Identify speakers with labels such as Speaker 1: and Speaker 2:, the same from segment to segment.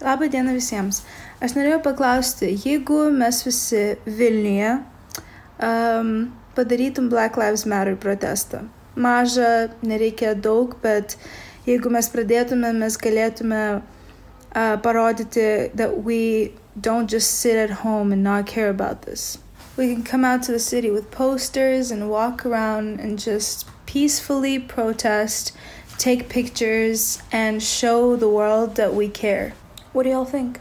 Speaker 1: Labą dieną visiems. Aš norėjau paklausti, jeigu mes visi Vilniuje um, padarytum Black Lives Matter protestą. Mažą, nereikia daug, bet jeigu mes pradėtume, mes galėtume uh, parodyti that we don't just sit at home and not care about this. We can come out to the city with posters and walk around and just peacefully protest, take pictures, and show the world that we care. What do y'all think?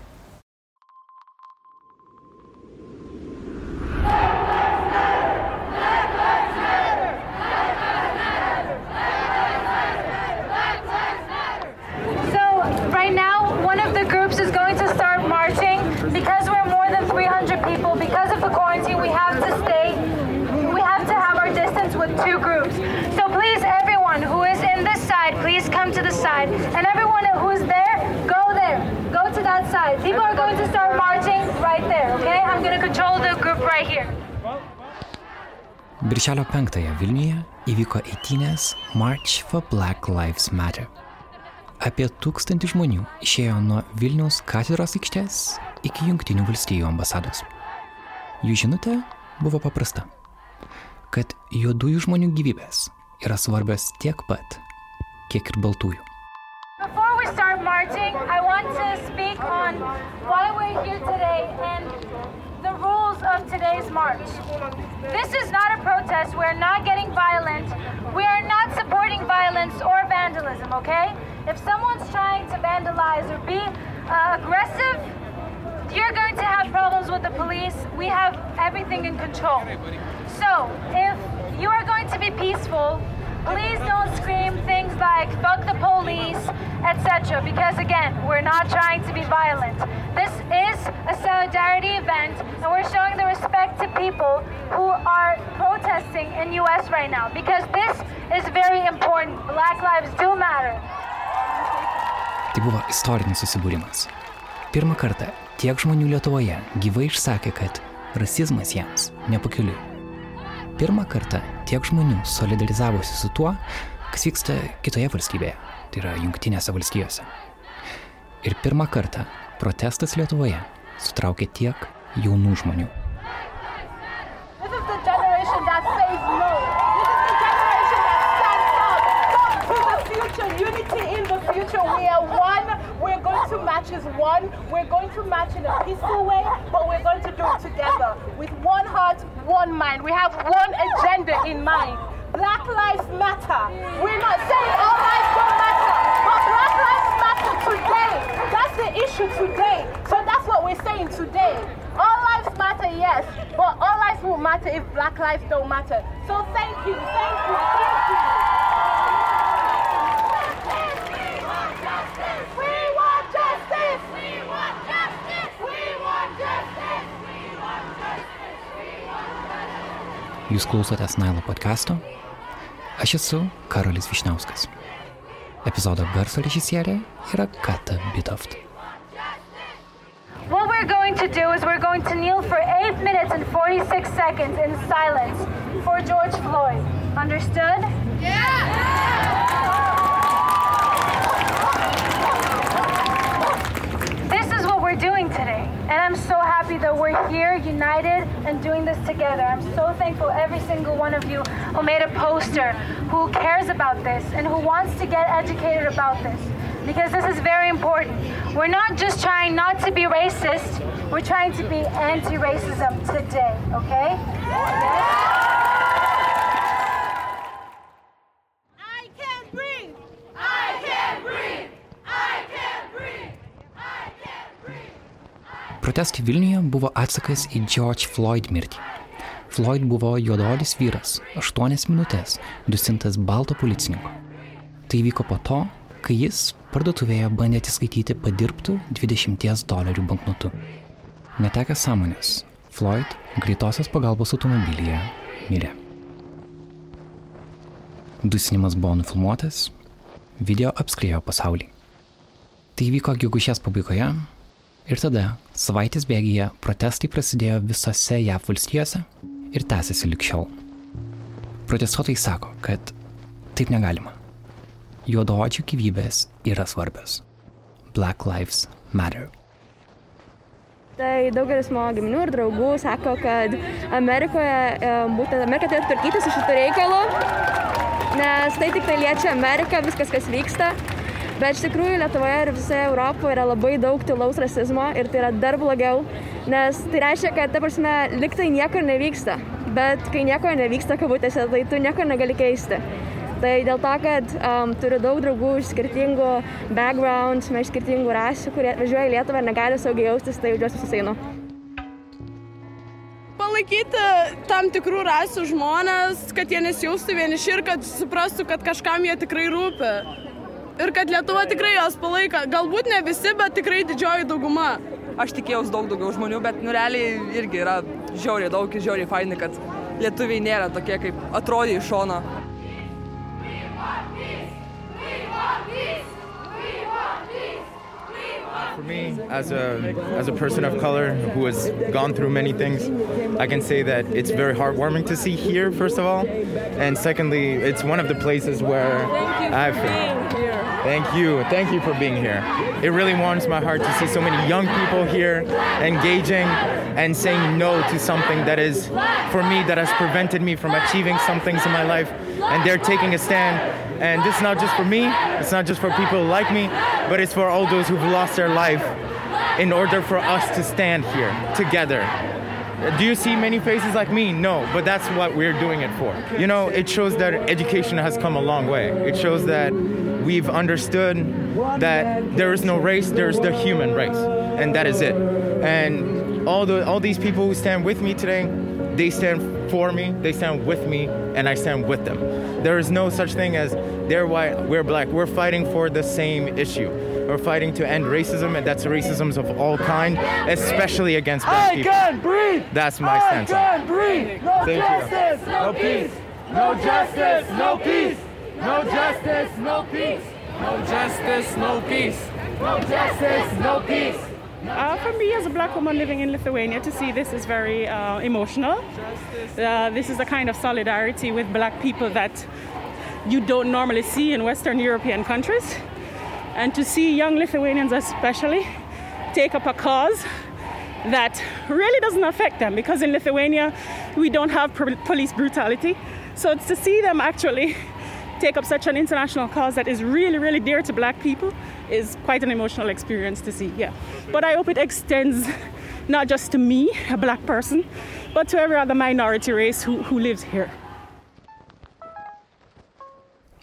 Speaker 2: Birželio 5-ąją Vilniuje įvyko eitynės March for Black Lives Matter. Apie tūkstantį žmonių išėjo nuo Vilniaus katedros aikštės iki Junktinių valstijų ambasados. Jų žinutė buvo paprasta - kad juodųjų žmonių gyvybės yra svarbios tiek pat, kiek ir baltųjų.
Speaker 3: Before we start marching, I want to speak on why we're here today and of today's march. This is not a protest. We're not getting violent. We are not supporting violence or vandalism, okay? If someone's trying to vandalize or be uh, aggressive, you're going to have problems with the police. We have everything in control. So, if you are going to be peaceful, please don't scream things like fuck the police, etc. Because again, we're not trying to be violent. This is a solidarity event and we're showing the respect to people who are protesting in US right now because this is very important. Black lives do matter.
Speaker 2: Tai buvo istorinis susibūrimas. Pirmą kartą tiek žmonių Lietuvoje gyvai išsakė, kad rasizmas jiems nepakeliui. Pirmą kartą tiek žmonių solidarizavosi su tuo, kas vyksta kitoje valstybėje, tai yra Junktinėse valstijose. Ir pirmą kartą protestas Lietuvoje sutraukė tiek jaunų žmonių.
Speaker 4: Future. We are one. We're going to match as one. We're going to match in a peaceful way, but we're going to do it together with one heart, one mind. We have one agenda in mind. Black lives matter. We're not saying all lives don't matter, but black lives matter today. That's the issue today. So that's what we're saying today. All lives matter, yes, but all lives won't matter if black lives don't matter. So thank you, thank you, thank you. We want justice. We want justice. We want justice. We want justice. We want justice.
Speaker 2: Jūs klausotės Nailo podcast'o? Aš esu Karolis garso režisierė yra Kata Bitoft.
Speaker 3: What we're going to do is we're going to kneel for 8 minutes and 46 seconds in silence for George Floyd. Understood? Yeah. This is what we're doing today. And I'm so happy that we're here, united, and doing this together. I'm so thankful every single one of you who made a poster, who cares about this, and who wants to get educated about this. Because this is very important. We're not just trying not to be racist, we're trying to be anti racism today, okay?
Speaker 2: Protestai Vilniuje buvo atsakas į George Floyd mirtį. Floyd buvo juododis vyras, 8 minutės, dusintas balto policininko. Tai vyko po to, kai jis parduotuvėje bandė atsiskaityti padirbtų 20 dolerių banknotų. Netekęs sąmonės, Floyd greitosios pagalbos automobilyje mirė. Dusinimas buvo nufilmuotas, video apskriejo pasaulį. Tai vyko gegužės pabaigoje ir tada savaitės bėgyje protestai prasidėjo visose JAV valstijose ir tęsiasi likščiol. Protestuotojai sako, kad taip negalima. Juodoodžių gyvybės yra svarbios. Black Lives Matter.
Speaker 5: Tai daugelis mano giminių ir draugų sako, kad Amerikoje, e, būtent Amerika turėtų tvarkyti su šitu reikalu, nes tai tik tai liečia Ameriką, viskas, kas vyksta. Bet iš tikrųjų Lietuvoje ir visoje Europoje yra labai daug tylaus rasizmo ir tai yra dar blogiau, nes tai reiškia, kad, ta prasme, liktai niekur nevyksta. Bet kai nieko nevyksta kabutėse, tai tu nieko negali keisti. Tai dėl to, kad um, turiu daug draugų iš skirtingų background, iš skirtingų rasių, kurie atvažiuoja į Lietuvą ir negali saugiai jaustis, tai jaučiuosi susienu.
Speaker 4: Palaikyti tam tikrų rasių žmonės, kad jie nesijaustų vieniši ir kad suprastų, kad kažkam jie tikrai rūpi. Ir kad Lietuva tikrai jos palaiko. Galbūt ne visi, bet tikrai didžioji dauguma.
Speaker 6: Aš tikėjausi daug daugiau žmonių, bet nu realiai irgi yra žiauriai daug ir žiauriai faini, kad lietuviai nėra tokie, kaip atrodė iš šono.
Speaker 7: Me, as a as a person of color who has gone through many things, I can say that it's very heartwarming to see here. First of all, and secondly, it's one of the places where I've. Thank you, thank you for being here. It really warms my heart to see so many young people here engaging and saying no to something that is, for me, that has prevented me from achieving some things in my life, and they're taking a stand and this is not just for me, it's not just for people like me, but it's for all those who've lost their life in order for us to stand here together. Do you see many faces like me? No, but that's what we're doing it for. You know, it shows that education has come a long way. It shows that we've understood that there is no race, there's the human race, and that is it. And all the all these people who stand with me today, they stand for me, they stand with me, and I stand with them. There is no such thing as they're white, we're black. We're fighting for the same issue. We're fighting to end racism, and that's racism of all kind, especially against black
Speaker 8: I
Speaker 7: people.
Speaker 8: can breathe.
Speaker 7: That's my
Speaker 8: I
Speaker 7: stance. on it.
Speaker 8: can breathe. No
Speaker 7: Thank you.
Speaker 8: justice, no peace. No justice, no peace. No justice, no peace. No justice, no peace. No justice, no peace.
Speaker 9: Uh, for me, as a black woman living in Lithuania, to see this is very uh, emotional. Uh, this is a kind of solidarity with black people that you don't normally see in Western European countries. And to see young Lithuanians, especially, take up a cause that really doesn't affect them because in Lithuania we don't have police brutality. So it's to see them actually take up such an international cause that is really, really dear to black people is quite an emotional experience to see, yeah. But I hope it extends not just to me, a black person, but to every other minority race who, who lives here.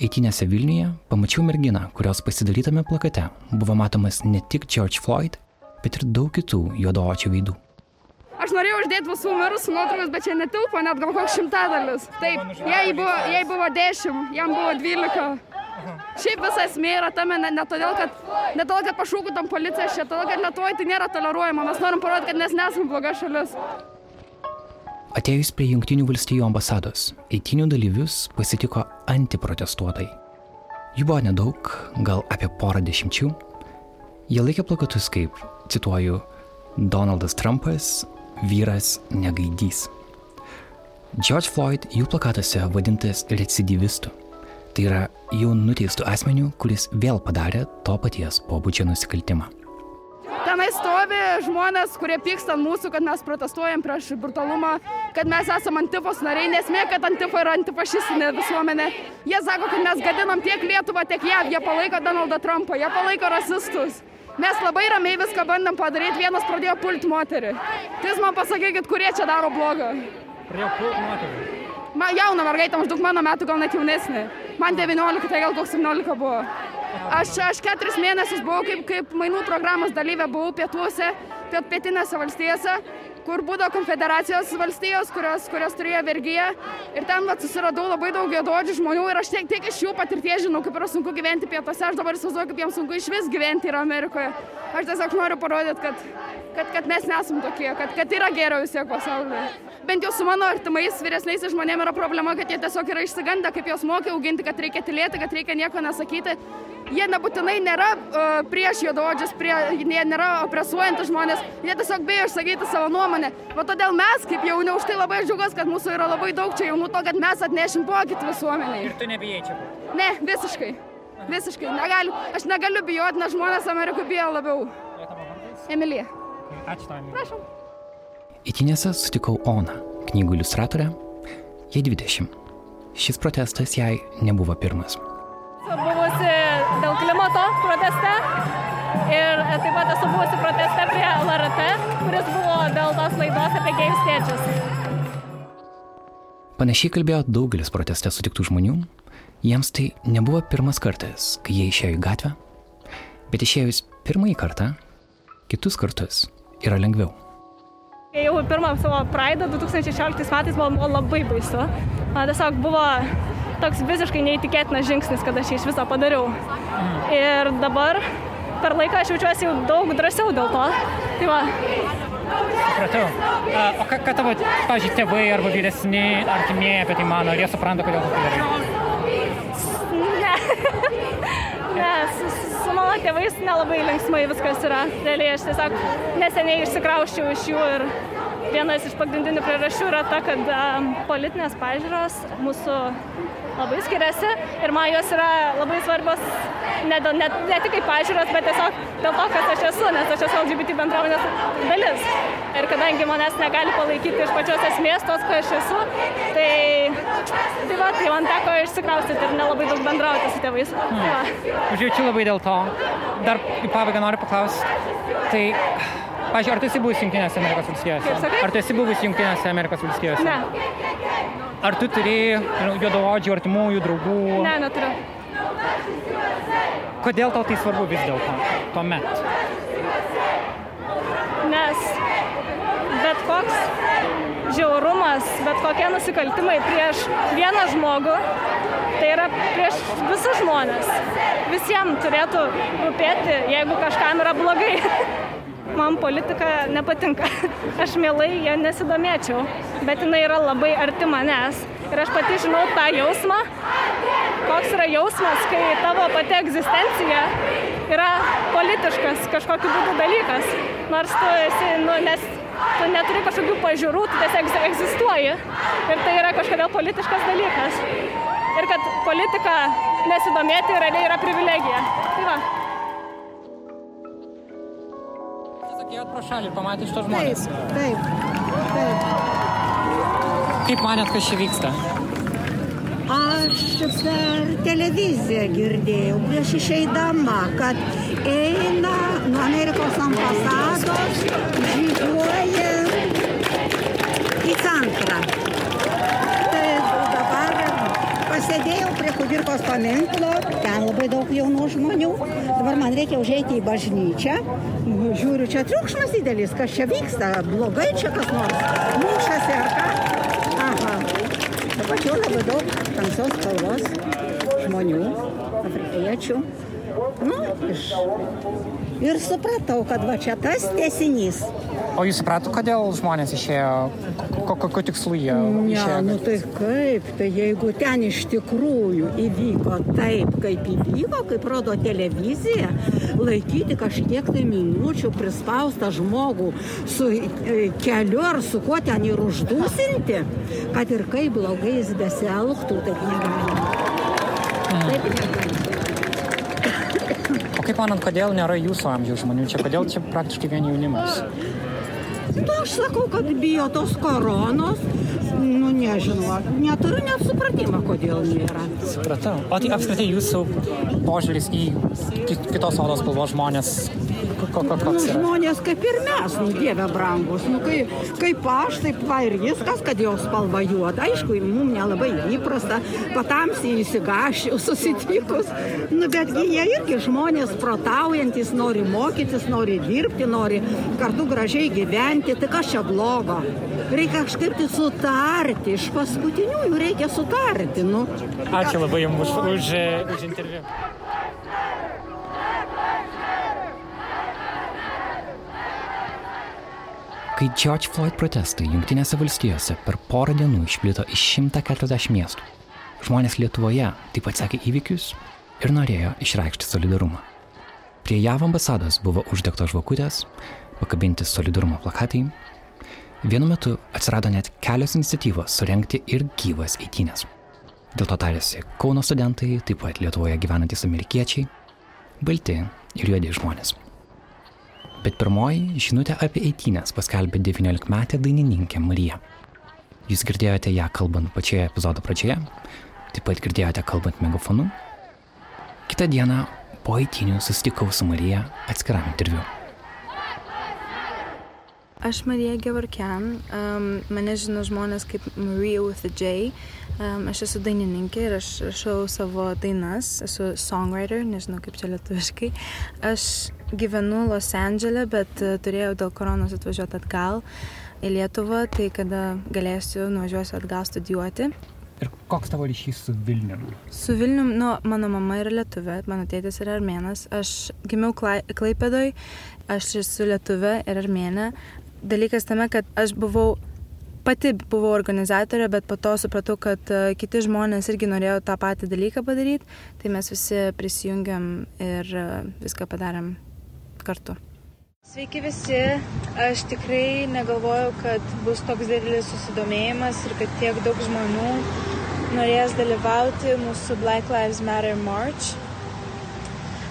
Speaker 2: Eitinėse Vilniuje pamačiau merginą, kurios pasidarytame plakate buvo matomas ne tik George Floyd, bet ir daug kitų juodaočių veidų.
Speaker 10: Aš norėjau uždėti visų mirusių nuotraukas, bet čia netilpo net gal koks šimtadalis. Taip, jai buvo, jai buvo 10, jam buvo 12. Šiaip visa esmė yra tame ne, ne, todėl, kad, ne todėl, kad pašūkų tam policija čia, todėl, kad Lietuvoje tai nėra toleruojama. Mes norim parodyti, kad mes nesame bloga šalis.
Speaker 2: Atėjus prie Junktinių valstijų ambasados, eitinių dalyvius pasitiko antiprotestuotojai. Jų buvo nedaug, gal apie porą dešimčių. Jie laikė plakatus kaip, cituoju, Donaldas Trumpas, vyras negaidys. George Floyd jų plakatuose vadintas recidivistu. Tai yra jau nuteistų asmenių, kuris vėl padarė to paties pobūdžio nusikaltimą.
Speaker 10: Tenai stovi žmonės, kurie pyksta mūsų, kad mes protestuojam prieš brutalumą, kad mes esame antifos nariai, nesmė, kad antifa yra antifašistinė visuomenė. Jie sako, kad mes gadinam tiek Lietuvą, tiek JAV, jie palaiko Donaldą Trumpą, jie palaiko rasistus. Mes labai ramiai viską bandėm padaryti, vienas pradėjo pulti moterį. Tai jūs man pasakykit, kurie čia daro blogą.
Speaker 11: Pradėjo pulti moterį.
Speaker 10: Man jauna mergaitė, maždaug mano metų, gal net jaunesnė. Man 19, tai gal koks 17 buvo. Aš, aš keturis mėnesius buvau kaip, kaip mainų programos dalyvė, buvau pietuose, piet, pietinėse valstijose, kur būdavo konfederacijos valstijos, kurios, kurios turėjo vergyją. Ir ten vat, susiradau labai daug juododžių žmonių ir aš tiek, tiek iš jų patirties žinau, kaip yra sunku gyventi pietuose. Aš dabar įsivaizduoju, kaip jiems sunku iš vis gyventi yra Amerikoje. Aš tiesiog noriu parodyti, kad, kad, kad mes nesam tokie, kad, kad yra geriau vis tiek pasaulyje. Bent jau su mano artimais vyresniais žmonėmis yra problema, kad jie tiesiog yra išsigandę, kaip juos mokė auginti, kad reikia tylėti, kad reikia nieko nesakyti jie nebūtinai nėra uh, prieš juododžius, prie, jie nėra opresuojantis žmonės, jie tiesiog bijo išsakyti savo nuomonę. O todėl mes, kaip jauni, už tai labai džiugas, kad mūsų yra labai daug čia jaunų, to, kad mes atnešim pokytį visuomeniai.
Speaker 11: Ir tu nebijai čia būti?
Speaker 10: Ne, visiškai. Visiškai. Negaliu, aš negaliu bijoti, nes žmonės Amerikoje bijo labiau. Emilija.
Speaker 11: Ačiū tau.
Speaker 10: Prašom.
Speaker 2: Įtinėse sutikau Oną, knygų iliustratorę. Jai 20. Šis protestas jai nebuvo pirmas.
Speaker 5: Buvusi dėl klimato proteste ir taip pat esu buvusi proteste prie LRT, kuris buvo dėl tos laidos apie gėjus tėčius.
Speaker 2: Panašiai kalbėjo daugelis proteste sutiktų žmonių. Jiems tai nebuvo pirmas kartas, kai jie išėjo į gatvę, bet išėjus pirmąjį kartą, kitus kartus yra lengviau.
Speaker 5: Kai jau pirmą savo praidą 2016 metais buvo, buvo labai baisu. Man tiesiog buvo toks visiškai neįtikėtinas žingsnis, kad aš jį iš viso padariau. Ir dabar per laiką aš jaučiuosi jau daug drąsiau dėl to. Tai va,
Speaker 11: Supratau. O ką, ką tavo, pavyzdžiui, tėvai arba vyresni artimieji apie tai mano, ar jie supranta, kodėl tu tai darai?
Speaker 5: ne. ne, su, su mano tėvais nelabai linksmai viskas yra. Realiai aš tiesiog neseniai išsikrauščiau iš jų ir vienas iš pagrindinių priežasčių yra ta, kad um, politinės pažiūros mūsų labai skiriasi ir man jos yra labai svarbios ne, ne, ne tik kaip pažiūros, bet tiesiog dėl to, kas aš esu, nes aš esu LGBT bendruomenės dalis. Ir kadangi manęs negali palaikyti iš pačios esmės tos, ko aš esu, tai, tai, va, tai man teko išsikraustyti ir nelabai daug bendrauti su tėvais. Tai va.
Speaker 11: Užjaučiu labai dėl to. Dar į pabaigą noriu paklausti. Tai, pažiūrėjau, ar tu esi buvus Junktinėse Amerikos valstijose? Ar tu esi buvus Junktinėse Amerikos valstijose?
Speaker 5: Ne,
Speaker 11: Ar tu turi nežinau, juodaodžių artimųjų draugų?
Speaker 5: ne, neturiu.
Speaker 11: Kodėl tau tai svarbu vis dėlto? Tuomet.
Speaker 5: Nes bet koks žiaurumas, bet kokie nusikaltimai prieš vieną žmogų, tai yra prieš visus žmonės. Visiems turėtų rūpėti, jeigu kažkam yra blogai. Man politika nepatinka. Aš mielai ją nesidomėčiau, bet jinai yra labai arti manęs. Ir aš pati žinau tą jausmą, koks yra jausmas, kai tavo pati egzistencija yra politiškas kažkokiu būdu dalykas. Nors tu esi, nu, nes tu neturi kažkokių pažiūrų, tu tiesiog egz- egzistuoji. Ir tai yra kažkodėl politiškas dalykas. Ir kad politika nesidomėti realiai yra privilegija. Tai va.
Speaker 11: Ėjot pro šalį ir pamatėte šitos žmonės.
Speaker 12: Taip, taip.
Speaker 11: Kaip manėt, kas čia vyksta?
Speaker 12: Aš per televiziją girdėjau prieš išeidama, kad eina nuo Amerikos ambasados, žygiuoja į centrą. Tai dabar pasėdėjau prie kudirkos paminklo, ten labai daug jaunų žmonių. Dabar man reikia užeiti į bažnyčią. Žiūriu, čia triukšmas didelis, kas čia vyksta, blogai čia kas nors, mušasi ar ką. Čia labai daug tamsios spalvos žmonių, afrikiečių. Nu, iš... Ir supratau, kad va čia tas tiesinys.
Speaker 11: O jūs supratot, kodėl žmonės išėjo, ko- kokiu tikslu jie
Speaker 12: Ne,
Speaker 11: išėjo?
Speaker 12: nu tai kaip, tai jeigu ten iš tikrųjų įvyko taip, kaip įvyko, kaip rodo televizija, laikyti kažkiek tai minučių prispaustą žmogų su e, keliu ar su kuo ten ir uždusinti, kad ir kaip blogai jis besielgtų, taip negalima. Taip negalima.
Speaker 11: O kaip manot, kodėl nėra jūsų amžiaus žmonių čia? Kodėl čia praktiškai vien jaunimas?
Speaker 12: Nu, aš sakau, kad bijo tos koronos. Nu, nežinau, neturiu net supratimą, kodėl nėra.
Speaker 11: Supratau. O tai apskritai jūsų požiūris į ki- kitos odos spalvos žmonės, ko- ko-
Speaker 12: Nu, žmonės kaip ir mes, nu, dieve brangus. Nu, kai, kaip aš, taip va ir viskas, kad jo spalva juoda. Aišku, mums nelabai įprasta, patamsiai įsigašiu susitikus. Nu, betgi jie irgi žmonės protaujantis, nori mokytis, nori dirbti, nori kartu gražiai gyventi. Tai kas čia blogo? Reikia kažkaip tai sutarti. Iš paskutiniųjų reikia sutarti. Nu.
Speaker 11: Ačiū labai jums už, už, už interviu.
Speaker 2: Kai George Floyd protestai Junktinėse valstijose per porą dienų išplito į 140 miestų, žmonės Lietuvoje taip pat sekė įvykius ir norėjo išreikšti solidarumą. Prie JAV ambasados buvo uždegtos žvakutės, pakabinti solidarumo plakatai. Vienu metu atsirado net kelios iniciatyvos surenkti ir gyvas eitynės. Dėl to tarėsi Kauno studentai, taip pat Lietuvoje gyvenantis amerikiečiai, balti ir juodi žmonės. Bet pirmoji žinutė apie eitynės paskelbė 19-metė dainininkė Marija. Jūs girdėjote ją kalbant pačioje epizodo pradžioje, taip pat girdėjote kalbant megafonu. Kitą dieną po eitynių susitikau su Marija atskiram interviu.
Speaker 13: Aš Marija Gevarkian, um, mane žino žmonės kaip Maria with a J. Um, aš esu dainininkė ir aš rašau savo dainas, esu songwriter, nežinau kaip čia lietuviškai. Aš gyvenu Los Andželė, bet uh, turėjau dėl koronos atvažiuoti atgal į Lietuvą, tai kada galėsiu nuvažiuosiu atgal studijuoti.
Speaker 11: Ir koks tavo ryšys su Vilnium?
Speaker 13: Su Vilnium, nu, mano mama yra lietuvė, mano tėtis yra armėnas, aš gimiau Klaipėdoj, aš esu lietuvė ir armėnė, dalykas tame, kad aš buvau pati buvau organizatorė, bet po to supratau, kad uh, kiti žmonės irgi norėjo tą patį dalyką padaryti, tai mes visi prisijungiam ir uh, viską padarėm kartu. Sveiki visi, aš tikrai negalvojau, kad bus toks didelis susidomėjimas ir kad tiek daug žmonių norės dalyvauti mūsų Black Lives Matter March.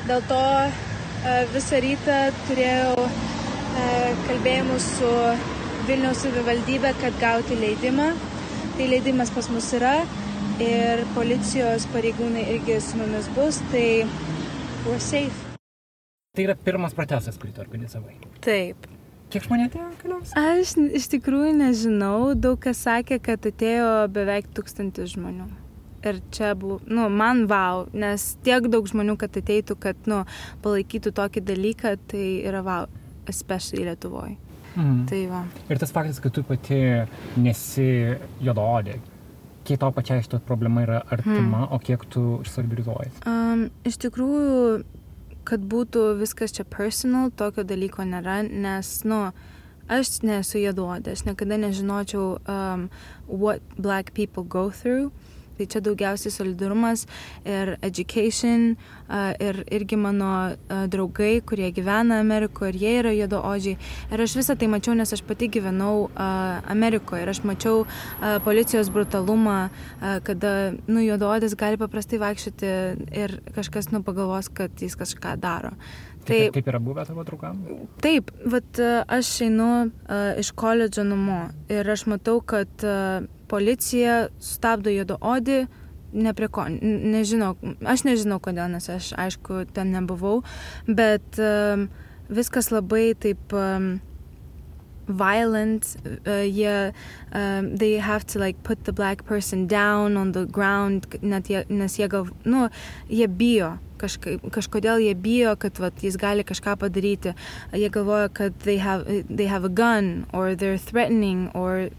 Speaker 13: Dėl to uh, visą rytą turėjau kalbėjimų su Vilniaus savivaldybė, kad gauti leidimą. Tai leidimas pas mus yra ir policijos pareigūnai irgi su mumis bus, tai we're safe.
Speaker 11: Tai yra pirmas protestas, kurį tu organizavai.
Speaker 13: Taip.
Speaker 11: Kiek žmonių atėjo keliaus?
Speaker 13: Aš iš tikrųjų nežinau, daug kas sakė, kad atėjo beveik tūkstantis žmonių. Ir čia buvo, nu, man wow, nes tiek daug žmonių, kad ateitų, kad, nu, palaikytų tokį dalyką, tai yra wow especially Lietuvoje.
Speaker 11: Mhm.
Speaker 13: Tai va.
Speaker 11: Ir tas faktas, kad tu pati nesi juodaodė, kiek tau pačiai šitą problemą yra artima, hmm. o kiek tu solidarizuoji?
Speaker 13: Um, iš tikrųjų, kad būtų viskas čia personal, tokio dalyko nėra, nes, nu, aš nesu juodaodė, aš niekada nežinočiau, um, what black people go through. Tai čia daugiausiai solidarumas ir education ir irgi mano draugai, kurie gyvena Amerikoje ir jie yra juodaodžiai. Ir aš visą tai mačiau, nes aš pati gyvenau Amerikoje ir aš mačiau policijos brutalumą, kada nu, juodaodis gali paprastai vaikščioti ir kažkas nu pagalvos, kad jis kažką daro.
Speaker 11: Taip, kaip yra buvę tavo draugam?
Speaker 13: Taip, vat, aš einu uh, iš koledžo namo ir aš matau, kad uh, policija stabdo juodaodį, ne prie ko, nežinau, aš nežinau kodėl, nes aš aišku ten nebuvau, bet um, viskas labai taip um, violent. Uh, yeah, um, they have to like put the black person down on the ground, net jie, nes jie gal, nu, jie bijo. Kažka, kažkodėl jie bijo, kad vat, jis gali kažką padaryti. Jie galvoja, kad they have, they have a gun, or they're threatening, or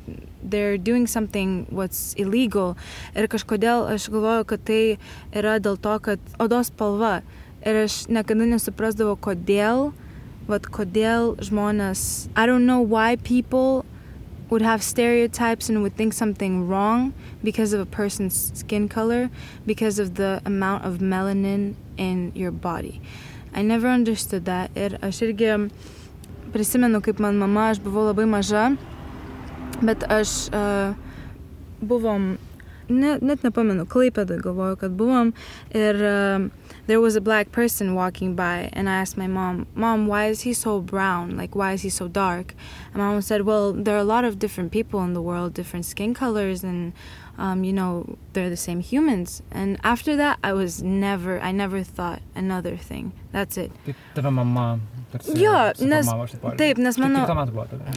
Speaker 13: they're doing something what's illegal. Ir kažkodėl aš galvoju, kad tai yra dėl to, kad odos spalva. Ir aš niekada nesuprasdavau, kodėl vat kodėl žmonės, I don't know why people would have stereotypes and would think something wrong because of a person's skin color, because of the amount of melanin in your body. I never understood that. Ir aš irgi prisimenu, kaip man mama, aš buvau labai maža, bet aš uh, buvom, ne, net nepamenu, klaipėdai galvoju, kad buvom ir uh, there was a black person walking by and I asked my mom, "Mom, why is he so brown? Like why is he so dark?" And mom said, "Well, there are a lot of different people in the world, different skin colors and um, you know, they're the same humans." And after that, I was never I never thought another thing. That's it.
Speaker 11: Tavo mama
Speaker 13: Jo, nes taip, nes mano...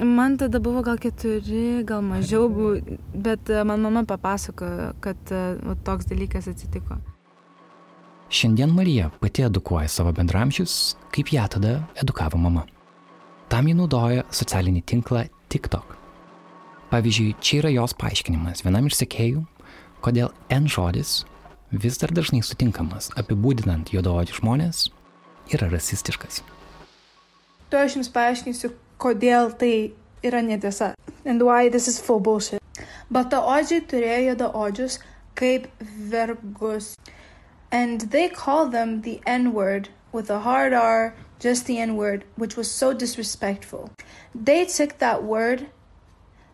Speaker 13: Man tada buvo gal keturi, gal mažiau, bet man mama papasakojo, kad uh, toks dalykas atsitiko.
Speaker 2: Šiandien Marija pati edukuoja savo bendramžius, kaip ją tada edukavo mama. Tam ji naudoja socialinį tinklą TikTok. Pavyzdžiui, čia yra jos paaiškinimas vienam iš sekėjų, kodėl N žodis vis dar dažnai sutinkamas apibūdinant juodaodį žmonės yra rasistiškas.
Speaker 13: Tu aš jums paaiškinsiu, kodėl tai yra netiesa. And why this is full bullshit. Baltaodžiai turėjo juodaodžius kaip vergus. And they call them the N word with a hard R, just the N word, which was so disrespectful. They took that word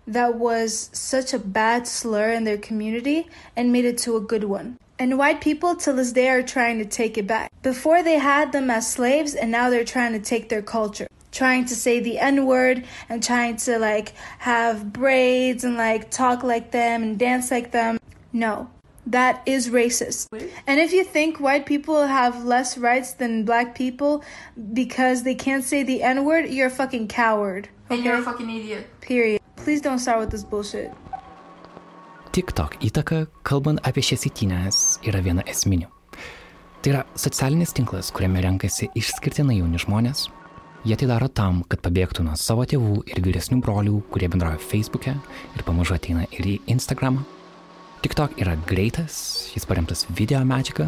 Speaker 13: that was such a bad slur in their community and made it to a good one. And white people till this day are trying to take it back. Before they had them as slaves, and now they're trying to take their culture.
Speaker 1: trying to say the N word and trying to like have braids and like talk like them and dance like them. No, that is racist. And if you think white people have less rights than black people because they can't say the N word, you're a fucking coward.
Speaker 14: And you're a fucking idiot.
Speaker 1: Period. Please don't start with this bullshit.
Speaker 2: TikTok įtaka, kalbant apie šias įtynės, yra viena esminių. Tai yra socialinis tinklas, kuriame renkasi išskirtinai jauni žmonės. Jie tai daro tam, kad pabėgtų nuo savo tėvų ir vyresnių brolių, kurie bendrauja Facebook'e ir pamažu ateina ir į Instagramą. TikTok yra greitas, jis paremtas video medžiaga.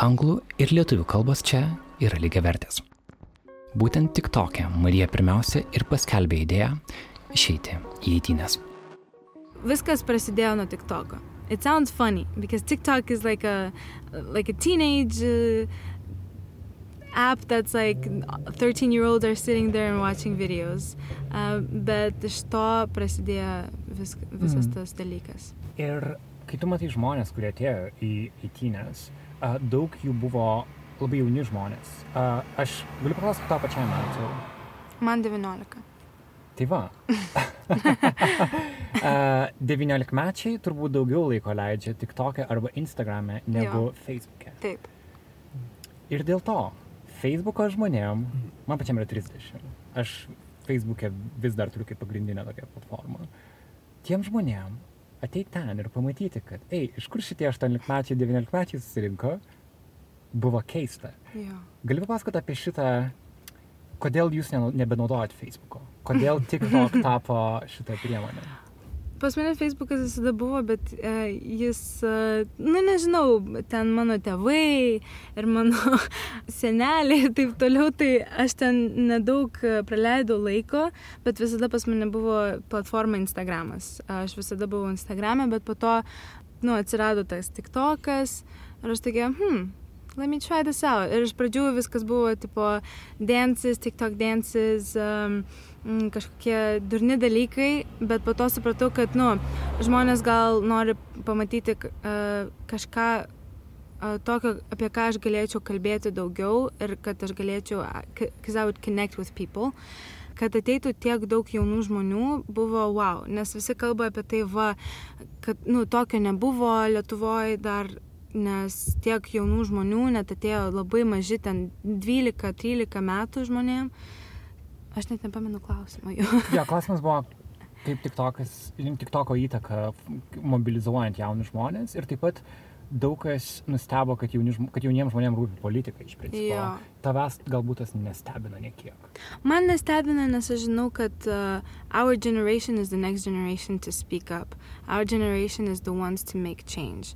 Speaker 2: Anglų ir lietuvių kalbos čia yra lygiai vertės. Būtent TikTok'e Marija pirmiausia ir paskelbė idėją išeiti į eitynės.
Speaker 13: viskas prasidėjo nuo TikToko. It sounds funny because TikTok is like a like a teenage uh, app that's like 13 year olds are sitting there and watching videos. Uh, bet iš to prasidėjo vis, visas
Speaker 11: Mhm.
Speaker 13: tas dalykas.
Speaker 11: Ir kai tu matai žmonės, kurie atėjo į įtynės, a, daug jų buvo labai jauni žmonės. Aš galiu paklausti tą pačią metų.
Speaker 13: Man 19.
Speaker 11: Tai va. A, 19-mečiai turbūt daugiau laiko leidžia tik tokia arba Instagram'e negu
Speaker 13: Jo.
Speaker 11: Facebook'e.
Speaker 13: Taip.
Speaker 11: Ir dėl to Facebook'o žmonėm, man pačiam yra 30, aš Facebook'e vis dar turiu kaip pagrindinę tokią platformą. Tiem žmonėm ateiti ten ir pamatyti, kad, ei, iš kur šitie 18-mečiai, 19-mečiai susirinko, buvo keista.
Speaker 13: Jo.
Speaker 11: Gali papasakoti apie šitą, kodėl jūs nebenaudojat Facebook'o? Kodėl TikTok tapo šitą priemonę?
Speaker 13: Pas mane Facebookas visada buvo, bet uh, jis, uh, nu nežinau, ten mano tėvai ir mano seneliai ir taip toliau, tai aš ten nedaug e, praleidau laiko, bet visada pas mane buvo platforma Instagramas. Aš visada buvau Instagrame, bet po to, nu, atsirado tas TikTokas ir aš tokia, hmm, let me try this out. Ir iš pradžių viskas buvo tipo dances, TikTok dances, um, kažkokie durni dalykai, bet po to supratau, kad, nu, žmonės gal nori pamatyti uh, kažką uh, tokio, apie ką aš galėčiau kalbėti daugiau ir kad aš galėčiau, because I would connect with people. Kad ateitų tiek daug jaunų žmonių buvo wow, nes visi kalba apie tai, va, kad, nu, tokio nebuvo Lietuvoje dar nes tiek jaunų žmonių net atėjo labai maži, ten 12-13 metų žmonėm. Aš net nepamenu klausimą jų.
Speaker 11: Jo, klausimas buvo, kaip TikTokas, TikToko įtaka f- mobilizuojant jaunus žmonės ir taip pat daug kas nustebo, kad, jauni, kad jauniems žmonėms rūpi politika iš principo.
Speaker 13: Jo.
Speaker 11: Tavęs galbūt tas nestebina niekiek.
Speaker 13: Man nestebina, nes aš žinau, kad uh, our generation is the next generation to speak up. Our generation is the ones to make change.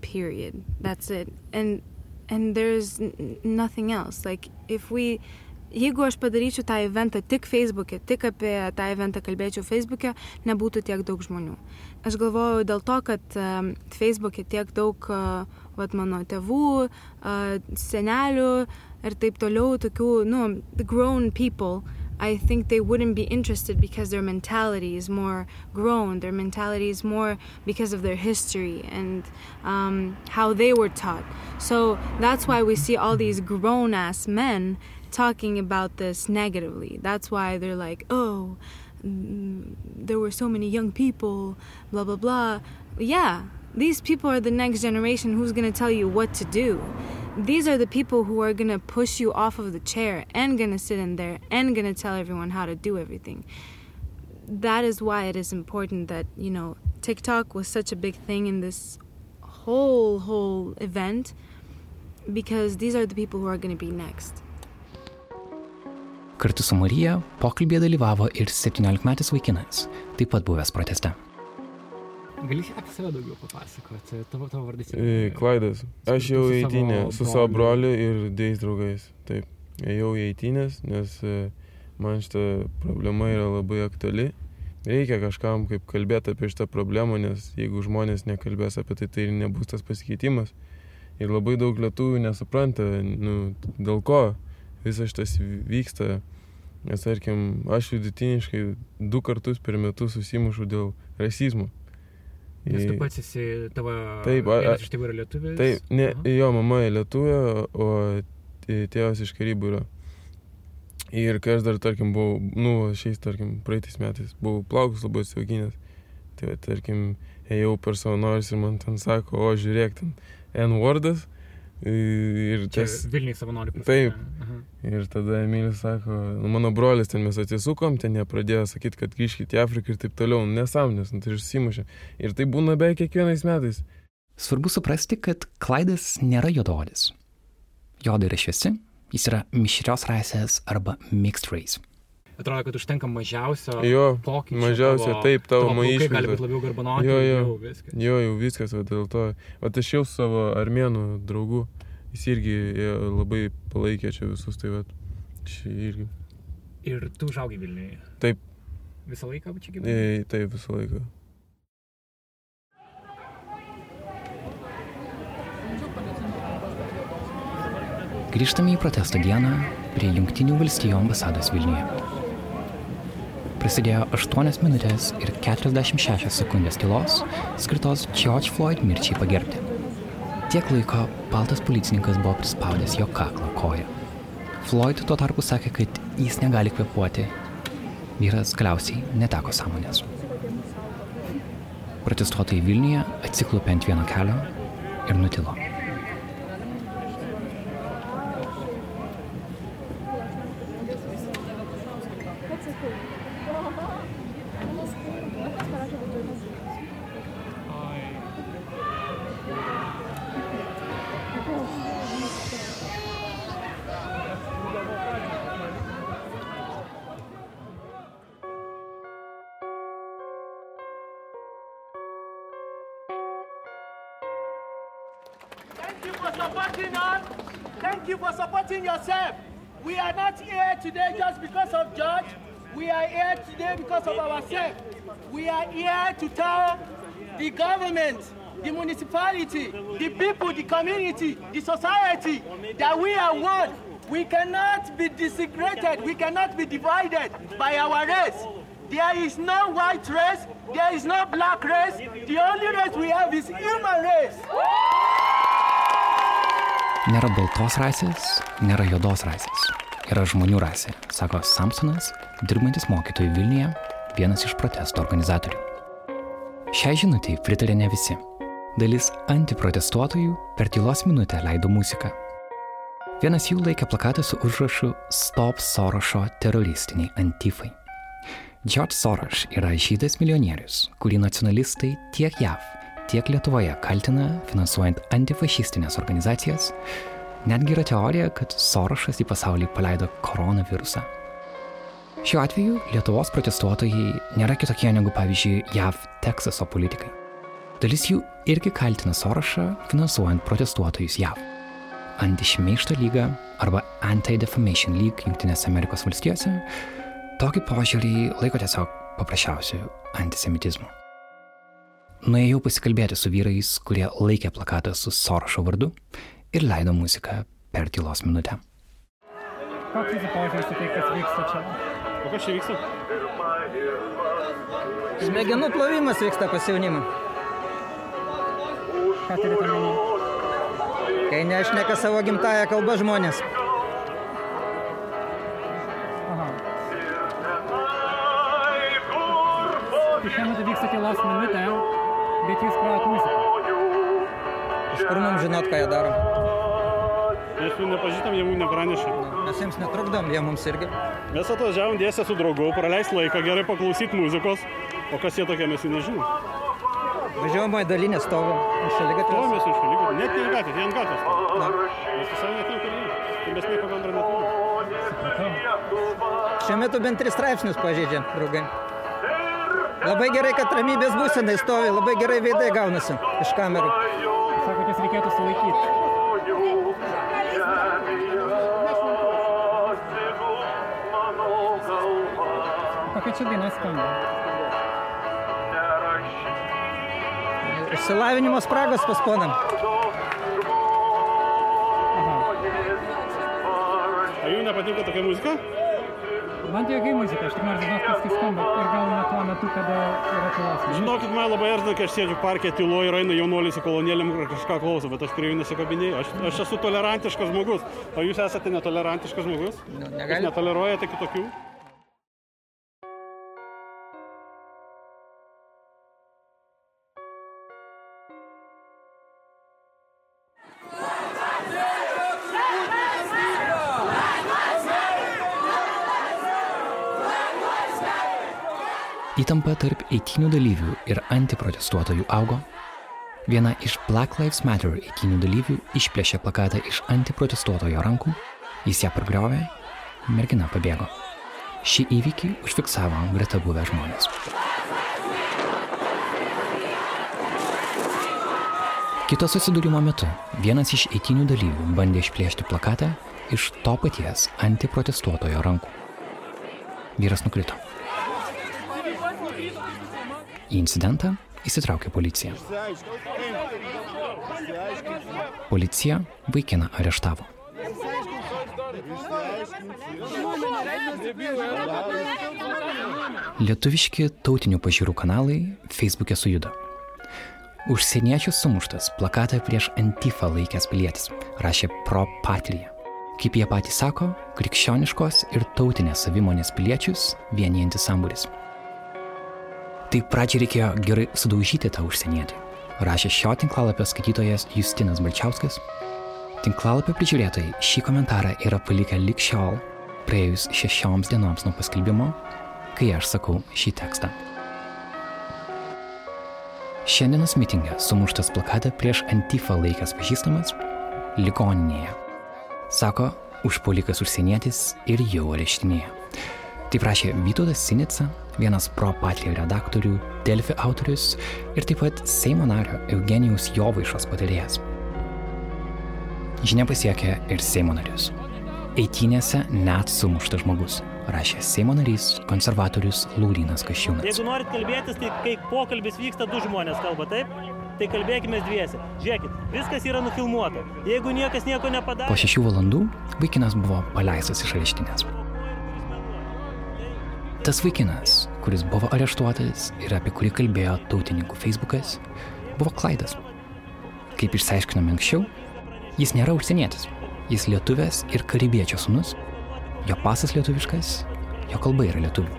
Speaker 13: Period. That's it. And and there's nothing else. Like if we Jeigu aš padaryčiau tą eventą tik Facebook'e, tik apie tą eventą kalbėčiau Facebook'e, nebūtų tiek daug žmonių. Aš galvoju dėl to, kad Facebook'e tiek daug uh, vat, mano tėvų, uh, senelių ir taip toliau, tokių, nu, grown people, I think they wouldn't be interested because their mentality is more grown. Their mentality is more because of their history and um, how they were taught. So that's why we see all these grown ass men talking about this negatively. That's why they're like, oh, mm, there were so many young people, blah, blah, blah. Yeah, these people are the next generation who's going to tell you what to do. These are the people who are going to push you off of the chair and going to sit in there and going to tell everyone how to do everything. That is why it is important that, you know, TikTok was such a big thing in this whole, whole event because these are the people who are going to be next.
Speaker 2: Kartu su Marija pokalbėje dalyvavo ir 17-metis vaikinas, taip pat buvęs proteste.
Speaker 11: Gali apie save daugiau papasakoti, tavo, tavo vardas.
Speaker 15: E, Klaidas. Aš jau eitinė su savo
Speaker 11: broliu.
Speaker 15: ir dėjais draugais. Taip. Ėjau į eitinės, nes e, man šita problema yra labai aktuali. Reikia kažkam kaip kalbėti apie šitą problemą, nes jeigu žmonės nekalbės apie tai, tai ir nebus tas pasikeitimas. Ir labai daug lietuvių nesupranta, nu, dėl ko visas šitas vyksta. Nes tarkim, aš vidutiniškai du kartus per metus susimušu dėl rasizmo.
Speaker 11: Nes tu pats esi tavo...
Speaker 15: Taip, a, a,
Speaker 11: iš tėvų yra lietuvis.
Speaker 15: Taip, ne,
Speaker 11: Aha.
Speaker 15: jo mama yra lietuvė, o tė- tėvas iš karybų yra. Ir kai aš dar, tarkim, buvau, nu, šiais, tarkim, praeitais metais, buvau plaukus labai atsiauginęs. Tai, tarkim, ėjau per savanorius ir man ten sako, o žiūrėk, ten N-wordas. Ir
Speaker 11: Čia
Speaker 15: tas...
Speaker 11: Vilniui savanorių pasakė.
Speaker 15: Taip.
Speaker 11: Aha.
Speaker 15: Ir tada Emilis sako, nu, mano brolis ten mes atsisukom, ten jie pradėjo sakyti, kad grįžkite į Afriką ir taip toliau. Nesąmonės, nu, tai išsimušė. Ir tai būna beveik kiekvienais metais.
Speaker 2: Svarbu suprasti, kad Klaidas nėra juododis. Joda yra šviesi, jis yra mišrios rasės arba mixed race.
Speaker 11: Atrodo, kad užtenka mažiausio
Speaker 15: Jo,
Speaker 11: pokyčio.
Speaker 15: mažiausia,
Speaker 11: tavo-
Speaker 15: taip, tavo maišas.
Speaker 11: gali būti labiau garbanoti.
Speaker 15: Jo, jo,
Speaker 11: jau viskas.
Speaker 15: jo, jau viskas, va, dėl to. O aš jau su savo armėnų draugu, jis irgi jie labai palaikė čia visus, tai va, čia irgi.
Speaker 11: Ir tu užaugai Vilniuje.
Speaker 15: Taip,
Speaker 11: Visą laiką čia gyvenai?
Speaker 15: e, taip visą laiką.
Speaker 2: Grįžtame į protesto dieną prie Junktinių valstijų ambasados Vilniuje. Prasidėjo 8 minutės ir 46 sekundės tylos skirtos George Floyd mirčiai pagerbti. Tiek laiko baltas policininkas buvo prispaudęs jo kaklą koją. Floyd tuo tarpu sakė, kad jis negali kvepuoti. Vyras galiausiai neteko sąmonės. Protestuotojai Vilniuje atsiklupė ant vieno kelio ir nutilo.
Speaker 8: Supporting yourself. We are not here today just because of George. We are here today because of ourselves. We are here to tell the government, the municipality, the people, the community, the society that we are one. We cannot be disintegrated. We cannot be divided by our race. There is no white race. There is no black race. The only race we have is human race.
Speaker 2: Nėra baltos rasės, nėra juodos rasės. Yra žmonių rasė, sako Samsonas, dirbantis mokytojų Vilniuje, vienas iš protesto organizatorių. Šiai žinutėjai pritarė ne visi. Dalis antiprotestuotojų per tylos minutę leido muziką. Vienas jų laikė plakatą su užrašu Stop Sorošo teroristiniai antifai. George Soros yra žydas milijonierius, kurį nacionalistai tiek JAV, tiek Lietuvoje kaltina finansuojant antifašistinės organizacijas. Netgi yra teorija, kad Sorošas į pasaulį paleido koronavirusą. Šiuo atveju Lietuvos protestuotojai nėra kitokie negu pavyzdžiui JAV Teksaso politikai. Dalis jų irgi kaltina Sorošą finansuojant protestuotojus JAV. Antišmeišto lyga arba Anti-Defamation League Junktinėse Amerikos valstijose tokį požiūrį laiko tiesiog paprasčiausiu antisemitizmu. Nuėjau pasikalbėti su vyrais, kurie laikė plakatą su Sorošo vardu ir leido muziką per tylos minutę.
Speaker 11: Koks jūsų požiūris į tai, kas vyksta čia?
Speaker 14: O kas čia vyksta?
Speaker 16: Smegenų plovimas vyksta pas jaunimą.
Speaker 11: Ką turite omeny?
Speaker 16: Kai nešneka savo gimtają kalbą žmonės.
Speaker 11: Aha. Tai šiuo metu vyksta tylos minutė, bet jūs grojat muziką.
Speaker 16: Iš kur mums žinot, ką jie daro?
Speaker 14: Mes jų nepažįstam, jie mums nepranešė.
Speaker 16: Mes jiems netrukdom, jie mums irgi.
Speaker 14: Mes atvažiavom dėsę su draugu, praleisti laiką, gerai paklausyti muzikos. O kas jie tokie, mes jų nežinom.
Speaker 16: Važiuojamoji dalinė stovi. Iš šaligatvių.
Speaker 14: To mes iš šaligatvių. Net ne į gatvę, jie ant gatvės. stovi. Mes visai net neturime. Tai mes nieko bendro neturime.
Speaker 16: Šiuo metu bent tris straipsnius pažeidžia, draugai. Labai gerai, kad ramybės būsenai stovi, labai gerai veidai gaunasi iš kamerų.
Speaker 11: Sakot, jūs reikėtų sulaikyti. Kokia čia daina skamba?
Speaker 16: Išsilavinimo spragos pas ponam.
Speaker 14: Ar jums nepatinka tokia muzika?
Speaker 11: Man tai jokai muzika, aš tik noriu žinoti, kas kaip skamba. Ir gal ne tuo metu, kada yra tylos.
Speaker 14: Žinokit, man labai erzina, kai aš sėdžiu parke tyloje ir eina jaunuoliai su kolonėlėm ir kažką klauso, bet aš prie jų nesikabinėjau. Aš, aš esu tolerantiškas žmogus. O jūs esate netolerantiškas žmogus?
Speaker 16: Nu,
Speaker 14: Jūs
Speaker 16: negali-
Speaker 14: netoleruojate kitokių?
Speaker 2: Įtampa tarp eitinių dalyvių ir antiprotestuotojų augo. Viena iš Black Lives Matter eitinių dalyvių išplėšė plakatą iš antiprotestuotojo rankų, jis ją pargriovė, mergina pabėgo. Šį įvykį užfiksavo greta buvę žmonės. Kito susidūrimo metu vienas iš eitinių dalyvių bandė išplėšti plakatą iš to paties antiprotestuotojo rankų. Vyras nukrito. Į incidentą įsitraukė policija. Policija vaikiną areštavo. Lietuviški tautinių pažiūrų kanalai Facebook'e sujudo. Užsieniečių sumuštas plakatą prieš Antifą laikęs pilietis, rašė Pro Patria. Kaip jie patys sako, krikščioniškos ir tautinės savimonės piliečius vienijantis sambūris. Tai pradžiai reikėjo gerai sudaužyti tą užsienietį, rašė šio tinklalapio skaitytojas Justinas Balčiauskas. Tinklalapio prižiūrėtojai šį komentarą yra palikę lik šiol, praėjus šešioms dienoms nuo paskelbimo, kai aš sakau šį tekstą. Šiandienos mitingė sumuštas plakatą prieš Antifą laikęs pažįstamas ligoninėje. Sako, užpolikas užsienietis ir jau areštinėje. Taip rašė Vytautas Sinica, vienas pro patrio redaktorių, Delfi autorius ir taip pat Seimo nario Eugenijus Jovaišos patarėjas. Žinia pasiekė ir Seimo narius. Eitynėse net sumuštas žmogus, rašė Seimo narys konservatorius Lūrinas Kašiūnas.
Speaker 17: Jeigu norit kalbėtis, tai kai pokalbis vyksta, du žmonės kalba, taip? Tai kalbėkime dviese. Žiūrėkit, viskas yra nufilmuota. Jeigu niekas nieko
Speaker 2: Po
Speaker 17: nepadarė,
Speaker 2: šešių valandų vaikinas buvo paleistas iš areštinės. Tas vaikinas, kuris buvo areštuotas ir apie kurį kalbėjo tautininkų Facebookas, buvo Klaidas. Kaip išsiaiškinome anksčiau, jis nėra užsienietis. Jis lietuvės ir karibiečio sunus, jo pasas lietuviškas, jo kalba yra lietuvių.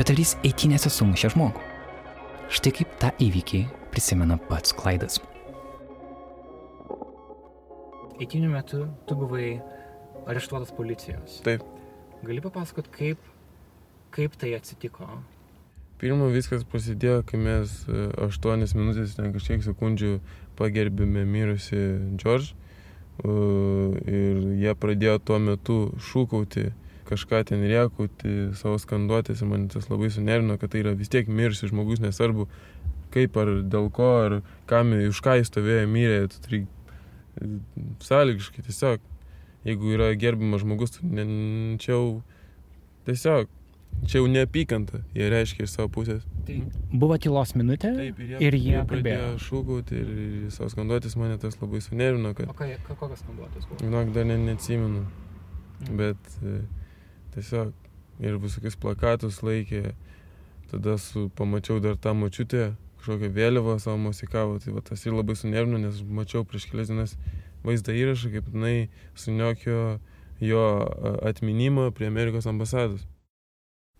Speaker 2: Bet ar jis eitinėse sumušė žmogų? Štai kaip tą įvykį prisimena pats Klaidas.
Speaker 11: Eitinių metu tu buvai areštuotas policijos.
Speaker 15: Taip.
Speaker 11: Gali papasakot, kaip, kaip tai atsitiko?
Speaker 15: Pirma viskas prasidėjo, kai mes 8 minutės, ten kažkiek sekundžių pagerbėme mirusi George. e, Ir jie pradėjo tuo metu šūkauti, kažką ten riekauti, savo skanduotės ir man tas labai sunervino, kad tai yra vis tiek mirusi žmogus, nesvarbu kaip ar dėl ko, ar kam, už ką jis stovėjo mirė, tu turi e, sąlygiškai tiesiog, jeigu yra gerbiamas žmogus, tu ne, čia jau tiesiog, čia jau neapykanta, jie reiškia iš savo pusės.
Speaker 11: Tai buvo tylos minutė
Speaker 15: Taip, ir jie,
Speaker 11: ir jie
Speaker 15: pradėjo
Speaker 11: kalbėjo.
Speaker 15: šūkauti ir, savo skanduotis mane tas labai sunervino, kad,
Speaker 11: O ką- kokios skanduotės buvo?
Speaker 15: žinok, dar ne, neatsimenu, bet e, tiesiog ir visokius plakatus laikė, tada su, pamačiau dar tą močiutę, kažkokią vėliavą savo musikavo, tai va tas ir labai sunervino, nes mačiau prieš kelias dienas vaizdą įrašą, kaip jinai suniokio jo atminimą prie Amerikos ambasados.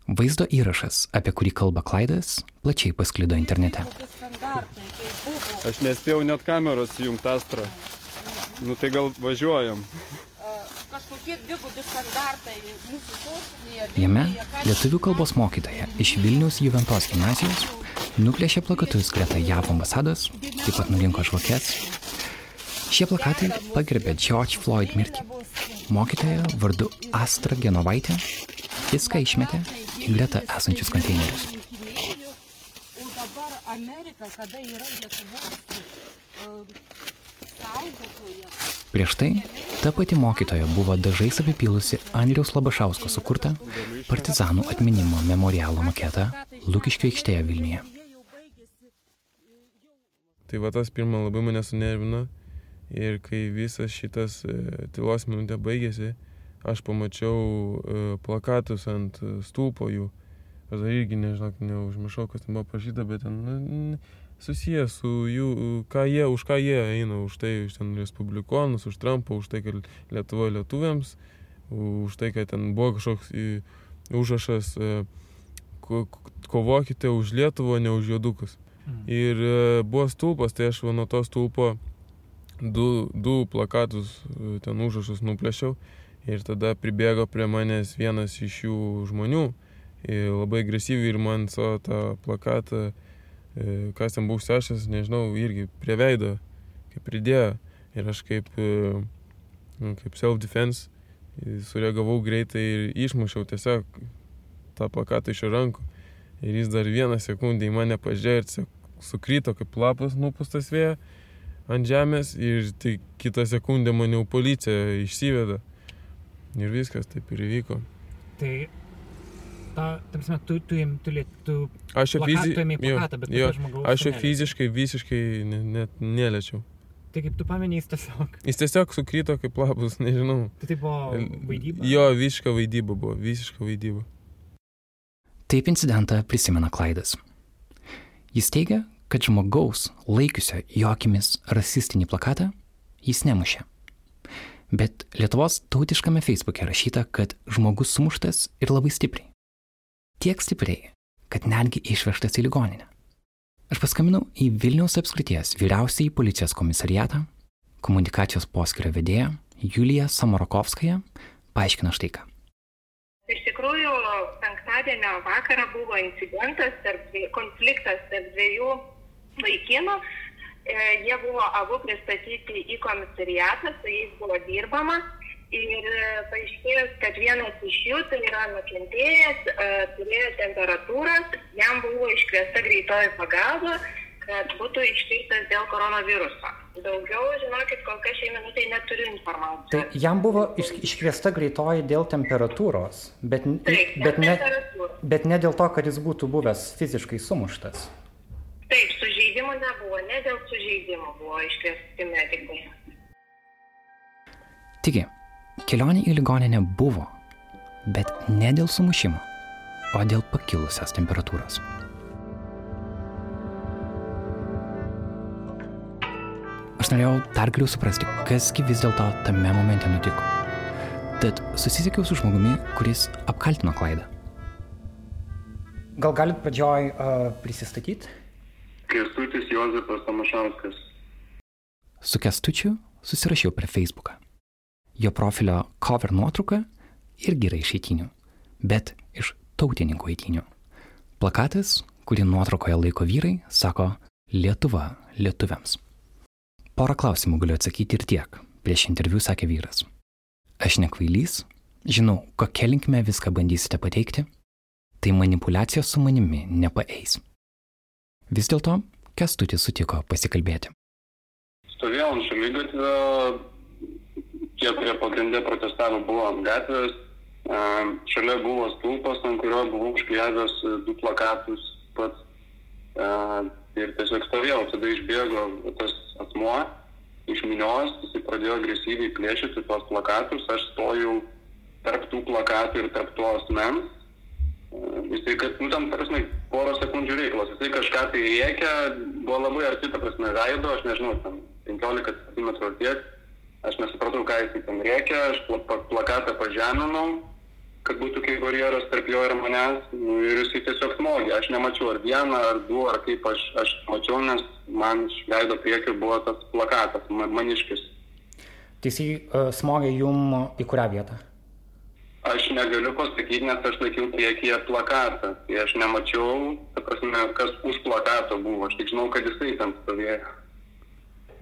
Speaker 2: Vaizdo įrašas, apie kurį kalba Klaidas, plačiai pasklido internete.
Speaker 18: Aš nespėjau net kameros įjungti astrą. Nu tai gal važiuojam.
Speaker 2: Jame lietuvių kalbos mokytoja iš Vilniaus Juventos gimnazijos nuplėšė plakatus greta JAV ambasados, taip pat nurinko žvakės. Šie plakatai pagerbė George Floyd mirtį. Mokytoja vardu Astra Genovaitė viską išmetė greta esančius konteinerius. Prieš tai ta pati mokytoja buvo dažais apipylusi Andriaus Labašausko sukurtą partizanų atminimo memorialo maketą Lukiškio aikštėje Vilniuje.
Speaker 15: Tai va tas pirmą labai mane sunervino ir kai visas šitas e, tylos minutė baigėsi, aš pamačiau e, plakatus ant e, stulpo jų. Aš dar irgi nežinau, neužmiršau, kas ten buvo parašyta, bet ten nu, susijęs su jų, ką jie, už ką jie eina, už tai, už ten respublikonus, už Trumpą, už tai, kad Lietuva lietuviams, už tai, kad ten buvo kažkoks užrašas ko, kovokite už Lietuvą, ne už juodukus. Mhm. Ir e, buvo stulpas, tai aš nuo to stulpo du, du plakatus, e, ten užrašus nuplėšiau ir tada pribėgo prie manęs vienas iš jų žmonių ir labai agresyviai ir man savo tą plakatą, kas ten buvo užsešęs, nežinau, irgi prie veido, kaip pridėjo. Ir aš kaip, nu, kaip self-defense sureagavau greitai ir išmušiau tiesiog tą plakatą iš rankų. Ir jis dar vieną sekundę į mane pažiūrėjo ir sukrito kaip lapas nupustas vėja ant žemės ir tai kitą sekundę mane jau policija išsiveda. Ir viskas taip ir įvyko.
Speaker 11: Tai, ta, tamsime, tu, tu, tu, tu, tu
Speaker 15: aš jo, fizi...
Speaker 11: plakatą,
Speaker 15: jo, jo, aš jo fiziškai visiškai net neliečiau.
Speaker 11: Tai kaip tu paminėjai, jis tiesiog.
Speaker 15: Jis tiesiog sukrito kaip labus, nežinau.
Speaker 11: Tai tai buvo vaidyba?
Speaker 15: Jo, visiška vaidyba buvo, visiška vaidyba.
Speaker 2: Taip incidentą prisimena Klaidas. Jis teigia, kad žmogaus laikiusio jo akimis rasistinį plakatą jis nemušė. Bet Lietuvos tautiškame Facebook'e rašyta, kad žmogus sumuštas ir labai stipriai. Tiek stipriai, kad netgi išvežtas į ligoninę. Aš paskambinau į Vilniaus apskrities vyriausiai policijos komisariatą, komunikacijos poskirio vedėją Juliją Samarakovskają, paaiškino štai ką.
Speaker 19: Iš tikrųjų, penktadienio vakarą buvo incidentas, tarp, konfliktas tarp dviejų vaikinų. E, jie buvo abu pristatyti į komisariatą, su jais buvo dirbama. Ir paaiškėjo, kad vienas iš jų, tai yra nukentėjęs, e, turėjo temperatūrą, jam buvo iškviesta greitoji pagalba, kad būtų ištirtas dėl koronaviruso. Daugiau, žinokit, kol kas šiai minutė neturiu informacijos.
Speaker 11: Tai jam buvo iš, iškviesta greitoji dėl temperatūros, bet,
Speaker 19: Taip,
Speaker 11: bet, ne, bet ne dėl to, kad jis būtų buvęs fiziškai sumuštas.
Speaker 19: Taip, sužeidimų nebuvo, ne dėl sužeidimų buvo iškviesti medikai.
Speaker 2: Taigi, kelionė į ligoninę buvo, bet ne dėl sumušimo, o dėl pakilusios temperatūros. Aš norėjau dar giliau suprasti, kasgi vis dėlto tame momente nutiko. Tad susisiekiau su žmogumi, kuris apkaltino klaidą.
Speaker 11: Gal galit pradžioj uh, prisistatyti?
Speaker 20: Kestutis Jozapas Tomašauskas.
Speaker 2: Su Kestučiu susirašiau per Facebooką. Jo profilio cover nuotrauka irgi yra iš eitinių, bet iš tautininkų eitinių. Plakatas, kurį nuotraukoje laiko vyrai, sako Lietuva lietuviams. Porą klausimų galiu atsakyti ir tiek, prieš interviu sakė vyras. Aš nekvailys, žinau, kokia linkme viską bandysite pateikti, tai manipulacijos su manimi nepaeis. Vis dėlto, Kestutis sutiko pasikalbėti.
Speaker 20: Stovėjau ant šalygatvio, tie, kurie pagrindė protestavo, buvo ant gatvės. Šalia buvo stulpas, ant kurio buvau užklijavęs du plakatus pats. Ir tiesiog stovėjau, tada išbėgo tas asmuo iš minios, jisai pradėjo agresyviai plėšyti tuos plakatus, aš stojau tarp tų plakatų ir tarp to asmens Jisai, kad, nu, tam, prasme, porą sekundžių reikalas. Jisai kažką tai rėkia, buvo labai arti, ta prasme, veido, aš nežinau, ten 15 cm arties. Aš nesupratau, ką jisai ten rėkia, aš plakatą pažeminau, kad būtų kaip barjeras tarp jo ir manęs. Nu, ir jisai tiesiog smogė. Aš nemačiau ar vieną, ar du, ar kaip aš, aš mačiau, nes man iš veido priekio buvo tas plakatas, maniškis.
Speaker 11: Tai jisai uh, smogė jum į kurią vietą?
Speaker 20: Aš negaliu pasakyti, nes aš laikiau priekyje plakatą. Tai aš nemačiau, ta prasme, kas už plakato buvo. Aš tik žinau, kad jisai ten stovėjo.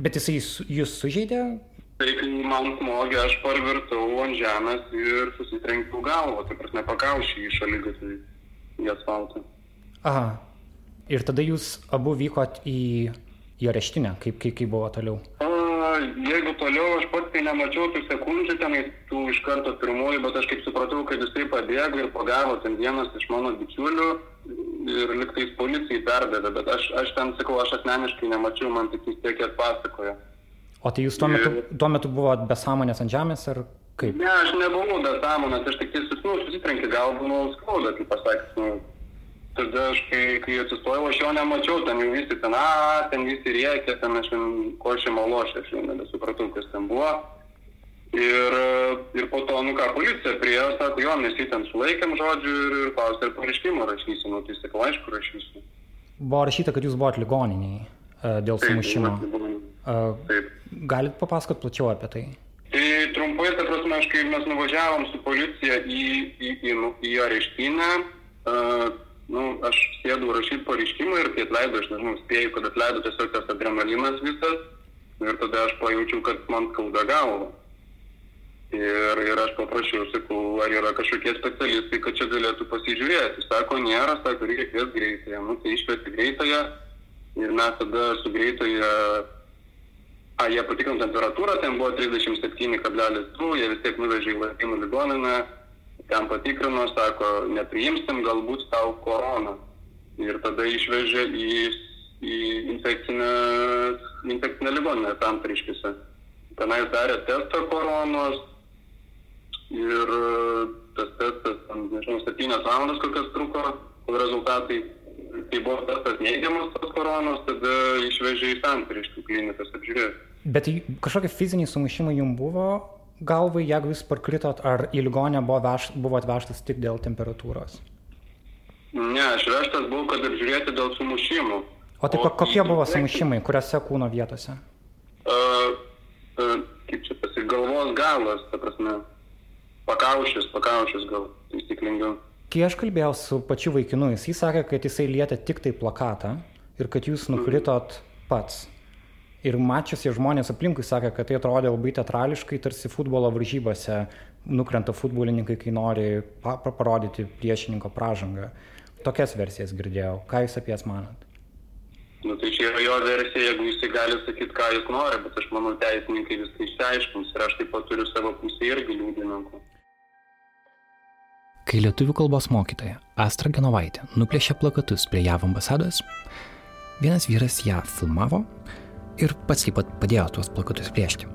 Speaker 11: Bet jisai jūs sužeidė?
Speaker 20: Tai kai man smogė, aš parvirtau ant žemės ir susitrenkiau galvą. Tai prasme, pakaušį į šalygatvį į asfaltą.
Speaker 11: Aha. Ir tada jūs abu vykot į, į areštinę, kaip, kaip, kaip buvo toliau?
Speaker 20: A, jeigu toliau aš pats tai nemačiau tų sekundžių tenai, tų iš karto pirmųjų, bet aš kaip supratau, kad jisai pabėgo ir pagavo ten vienas iš mano bičiulių ir liktais policijai perdavė, bet aš, aš ten sakau, aš asmeniškai nemačiau, man tik vis tiek atpasakojo.
Speaker 11: O tai jūs tuo metu, ir... tuo metu buvot be sąmonės ant žemės ar Kaip?
Speaker 20: Ne, aš nebuvau be sąmonės, aš tik tai nu, susitrenkė galvą, nu, skauda, kaip pasakęs. Nu. Tada aš, kai, kai atsistojau, aš jo nemačiau, ten jau visi ten, a, ten visi rėkė, ten aš ten košė malošė, aš jau nebesupratau, kas ten buvo. Ir, ir po to, nu ką, policija priejo, sako, jo, mes jį ten sulaikėm žodžiu ir, ir klausė, ar pareiškimą rašysi, nu tai sakau, aišku, rašysiu.
Speaker 11: Buvo rašyta, kad jūs buvote ligoniniai e, dėl
Speaker 20: Taip,
Speaker 11: sumušimo. E, Galit papasakot plačiau apie tai?
Speaker 20: Tai trumpai, ta prasme, aš kai mes nuvažiavom su policija į, į, į, į areštinę, uh, nu, aš sėdau rašyti pareiškimą ir kai atleido, aš nežinau, spėjau, kad atleido tiesiog tas adrenalinas visas ir tada aš pajaučiau, kad man skauda galva. Ir, ir aš paprašiau, sakau, ar yra kažkokie specialistai, kad čia galėtų pasižiūrėti. Sako, nėra, sako, reikia kviesti greitąją. Nu, tai iškviesti greitąją ir mes tada su greitąją A, jie patikrino temperatūrą, ten buvo 37,2, jie vis tiek nuvežė į Lazdynų ligoninę, ten patikrino, sako, nepriimsim galbūt tau koroną. Ir tada išvežė į, į infekcinę, infekcinę ligoninę tam triškise. Tenais darė testą koronos ir e, tas testas, nežinau, 7 valandas kokias truko, kol rezultatai kai buvo testas neigiamas tos koronos, tada išvežė į santariškių klinikas apžiūrėti.
Speaker 11: Bet į- kažkokie fiziniai sumušimai jums buvo galvai, jeigu jūs parkritot, ar į ligonę buvo, veš, buvo atvežtas tik dėl temperatūros?
Speaker 20: Ne, aš vežtas buvau, kad apžiūrėti dėl sumušimų.
Speaker 11: O tai ko- kokie buvo sumušimai, kuriuose kūno vietose?
Speaker 20: Uh, uh, kaip čia pasakyti, galvos galas, ta prasme, pakaušis, pakaušis gal taisyklingiau.
Speaker 11: Kai aš kalbėjau su pačiu vaikinu, jis sakė, kad jisai lietė tik tai plakatą ir kad jūs nukritot pats. Ir mačiusi žmonės aplinkui sakė, kad tai atrodė labai teatrališkai, tarsi futbolo varžybose nukrenta futbolininkai, kai nori pa pa- parodyti priešininko pražangą. Tokias versijas girdėjau. Ką jūs apie jas manat?
Speaker 20: Nu, tai čia yra jo versija, jeigu jis gali sakyti, ką jis nori, bet aš manau, teisininkai viską išsiaiškins ir aš taip pat turiu savo pusę irgi liūdininkų.
Speaker 2: Kai lietuvių kalbos mokytoja Astra Genovaitė nuplėšė plakatus prie JAV ambasados, vienas vyras ją filmavo ir pats taip pat padėjo tuos plakatus plėšti.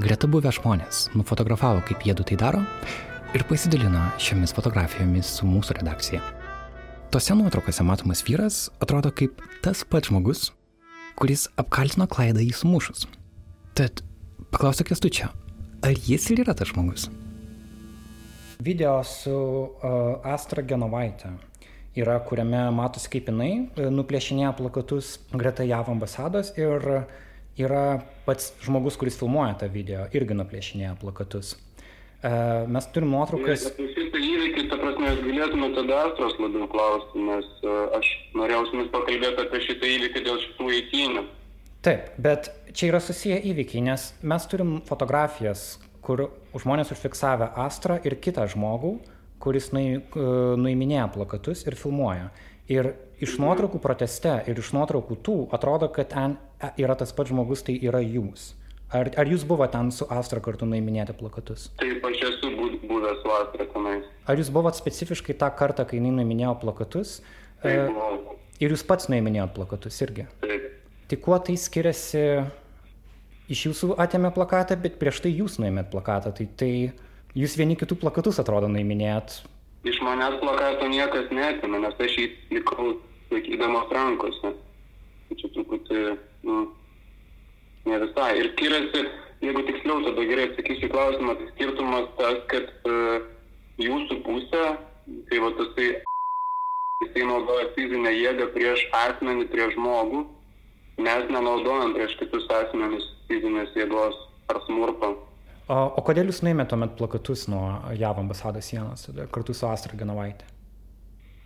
Speaker 2: Greta buvę žmonės nufotografavo, kaip jie du tai daro ir pasidalino šiomis fotografijomis su mūsų redakcija. Tose nuotraukose matomas vyras atrodo kaip tas pats žmogus, kuris apkaltino klaidą jį sumušus. Tad paklausiu Kestučio, ar jis ir yra tas žmogus?
Speaker 11: Video su uh, Astra Genovaitė yra, kuriame matosi, kaip jinai uh, nuplėšinėja plakatus greta JAV ambasados ir yra pats žmogus, kuris filmuoja tą video, irgi nuplėšinėja plakatus. Uh, mes turim nuotraukas.
Speaker 20: Šitą įvykį, ta prasme, jūs galėtumėte tada Astros labiau klausti, nes uh, aš norėjau su jumis pakalbėti apie šitą įvykį dėl šitų eitynių.
Speaker 11: Taip, bet čia yra susiję įvykiai, nes mes turim fotografijas, kur žmonės užfiksavę Astrą ir kitą žmogų, kuris e, nuiminėja plakatus ir filmuoja. Ir iš nuotraukų proteste ir iš nuotraukų tų atrodo, kad ten yra tas pats žmogus, tai yra jūs. Ar, ar jūs buvote ten su Astra kartu nuiminėti plakatus?
Speaker 20: Taip, aš esu buvęs su Astra tenais.
Speaker 11: Ar jūs buvot specifiškai tą kartą, kai jinai nuiminėjo plakatus?
Speaker 20: Taip,
Speaker 11: E,
Speaker 20: buvau.
Speaker 11: Ir jūs pats nuiminėjot plakatus irgi?
Speaker 20: Taip.
Speaker 11: Tai kuo tai skiriasi iš jūsų atėmė plakatą, bet prieš tai jūs nuėmėt plakatą, tai, tai jūs vieni kitų plakatus atrodo nuiminėjat.
Speaker 20: Iš manęs plakato niekas netimė, nes aš jį likau laikydamas rankose. Čia truputį, nu, ne visai. Ir skiriasi, jeigu tiksliau, tada gerai atsakysiu klausimą, tai skirtumas tas, kad uh, jūsų pusė, tai va tasai, jisai naudoja fizinę jėgą prieš asmenį, prieš žmogų, mes nenaudojam prieš kitus asmenis fizinės jėgos ar smurto.
Speaker 11: O, o kodėl jūs nuėmėt tuomet plakatus nuo JAV ambasados sienos kartu su Astra Genovaitė?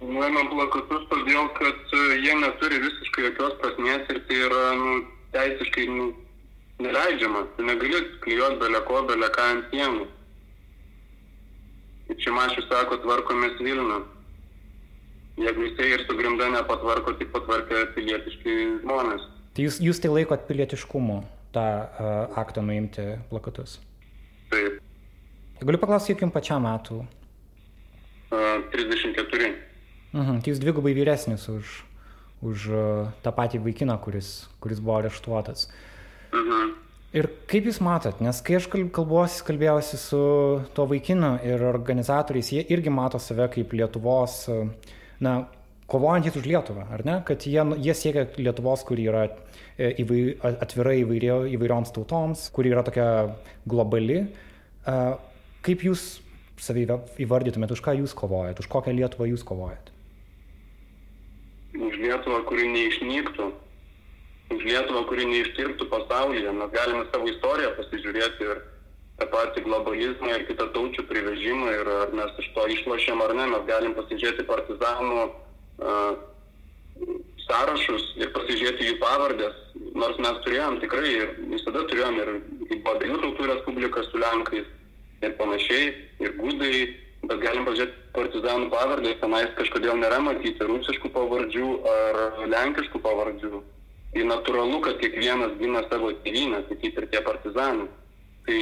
Speaker 20: Nuėmėm plakatus todėl, kad e, jie neturi visiškai jokios prasmės ir tai yra nu, teisiškai nu, neleidžiama. Negali klijuoti bele ko, bele ką ant sienų. Čia mašius sako, tvarkomės Vilnių. Jeigu jisai ir su grimda nepatvarko, tai patvarkė pilietiškai žmonės.
Speaker 11: Tai jūs, jūs tai laikot pilietiškumu, tą uh, aktą nuimti plakatus?
Speaker 20: Taip.
Speaker 11: Galiu paklausti, kiek jums pačiam metų?
Speaker 20: Uh, 34.
Speaker 11: Mhm, tai jūs dvigubai vyresnis už, už tą patį vaikiną, kuris, kuris buvo areštuotas.
Speaker 20: Mhm.
Speaker 11: Ir kaip Jūs matot, nes kai aš kalbuosi, kalbėjausi su tuo vaikinu ir organizatoriais, jie irgi mato save kaip Lietuvos, na, kovojantys už Lietuvą, ar ne? Kad jie, jie siekia Lietuvos, kuri yra e, įvai, atvira įvairio, įvairioms tautoms, kuri yra tokia globali. Kaip Jūs savai įvardytumėt, už ką Jūs kovojat, už kokią Lietuvą Jūs kovojat?
Speaker 20: Už Lietuvą, kuri neišnyktų už Lietuvą, kuri neištirptų pasaulyje. Mes galime savo istoriją pasižiūrėti ir tą patį globalizmą ir kitą taučių privežimą ir ar mes iš to išlošėm ar ne, mes galim pasižiūrėti partizanų sąrašus ir pasižiūrėti jų pavardės, nors mes turėjom tikrai ir visada turėjom ir abiejų tautų respubliką su Lenkais ir panašiai, ir gudai, bet galim pažiūrėti partizanų pavardės, tenais kažkodėl nėra matyti rusiškų pavardžių ar lenkiškų pavardžių tai natūralu, kad kiekvienas gina savo tėvynę, tai kaip ir tie partizanai. Tai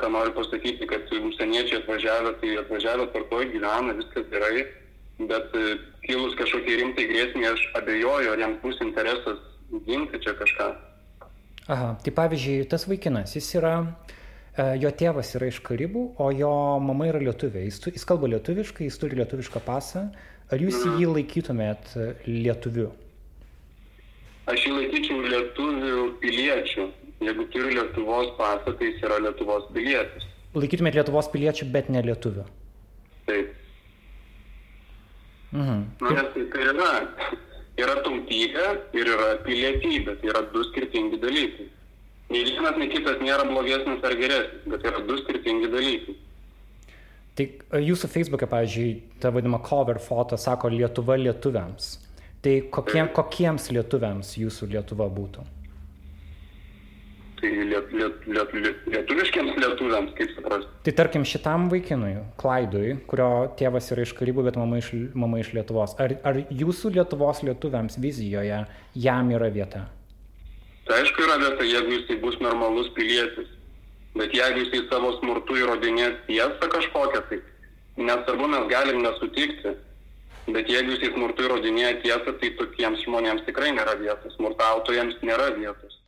Speaker 20: ką noriu pasakyti, kad užsieniečiai atvažiavę, tai atvažiavę tvarkoj gyvena, viskas gerai, bet e, kilus kažkokiai rimtai grėsmė, aš abejoju, ar jiems bus interesas ginti čia kažką.
Speaker 11: Aha, tai pavyzdžiui, tas vaikinas, jis yra, e, jo tėvas yra iš Karibų, o jo mama yra lietuvė. Jis, jis kalba lietuviškai, jis turi lietuvišką pasą. Ar jūs mhm. jį laikytumėt e, lietuviu?
Speaker 20: Aš jį laikyčiau lietuvių piliečių. Jeigu turi Lietuvos pasą, tai jis yra Lietuvos pilietis.
Speaker 11: Laikytumėt Lietuvos piliečių, bet ne lietuvių.
Speaker 20: Taip.
Speaker 11: Mhm.
Speaker 20: Na, nes tai, tai yra, yra tautybė ir yra pilietybė. Tai yra du skirtingi dalykai. Nei vienas, nei kitas nėra blogesnis ar geresnis, bet yra du skirtingi dalykai.
Speaker 11: Tai e, jūsų Facebook'e, pavyzdžiui, ta vadinama cover foto sako Lietuva lietuviams. Tai kokiem, kokiems lietuviams jūsų Lietuva būtų?
Speaker 20: Tai liet, liet, liet, liet, lietuviškiams lietuviams, kaip suprasti.
Speaker 11: Tai tarkim šitam vaikinui, Klaidui, kurio tėvas yra iš Karibų, bet mama iš, mama iš Lietuvos. Ar, ar jūsų Lietuvos lietuviams vizijoje jam yra vieta?
Speaker 20: Tai aišku yra vieta, jeigu jisai bus normalus pilietis. Bet jeigu jisai savo smurtu įrodinės tiesą kažkokią, tai nesvarbu, mes galim nesutikti Bet jeigu jis smurtu įrodinėja tiesą, tai tokiems žmonėms tikrai nėra vietos, smurtautojams nėra vietos.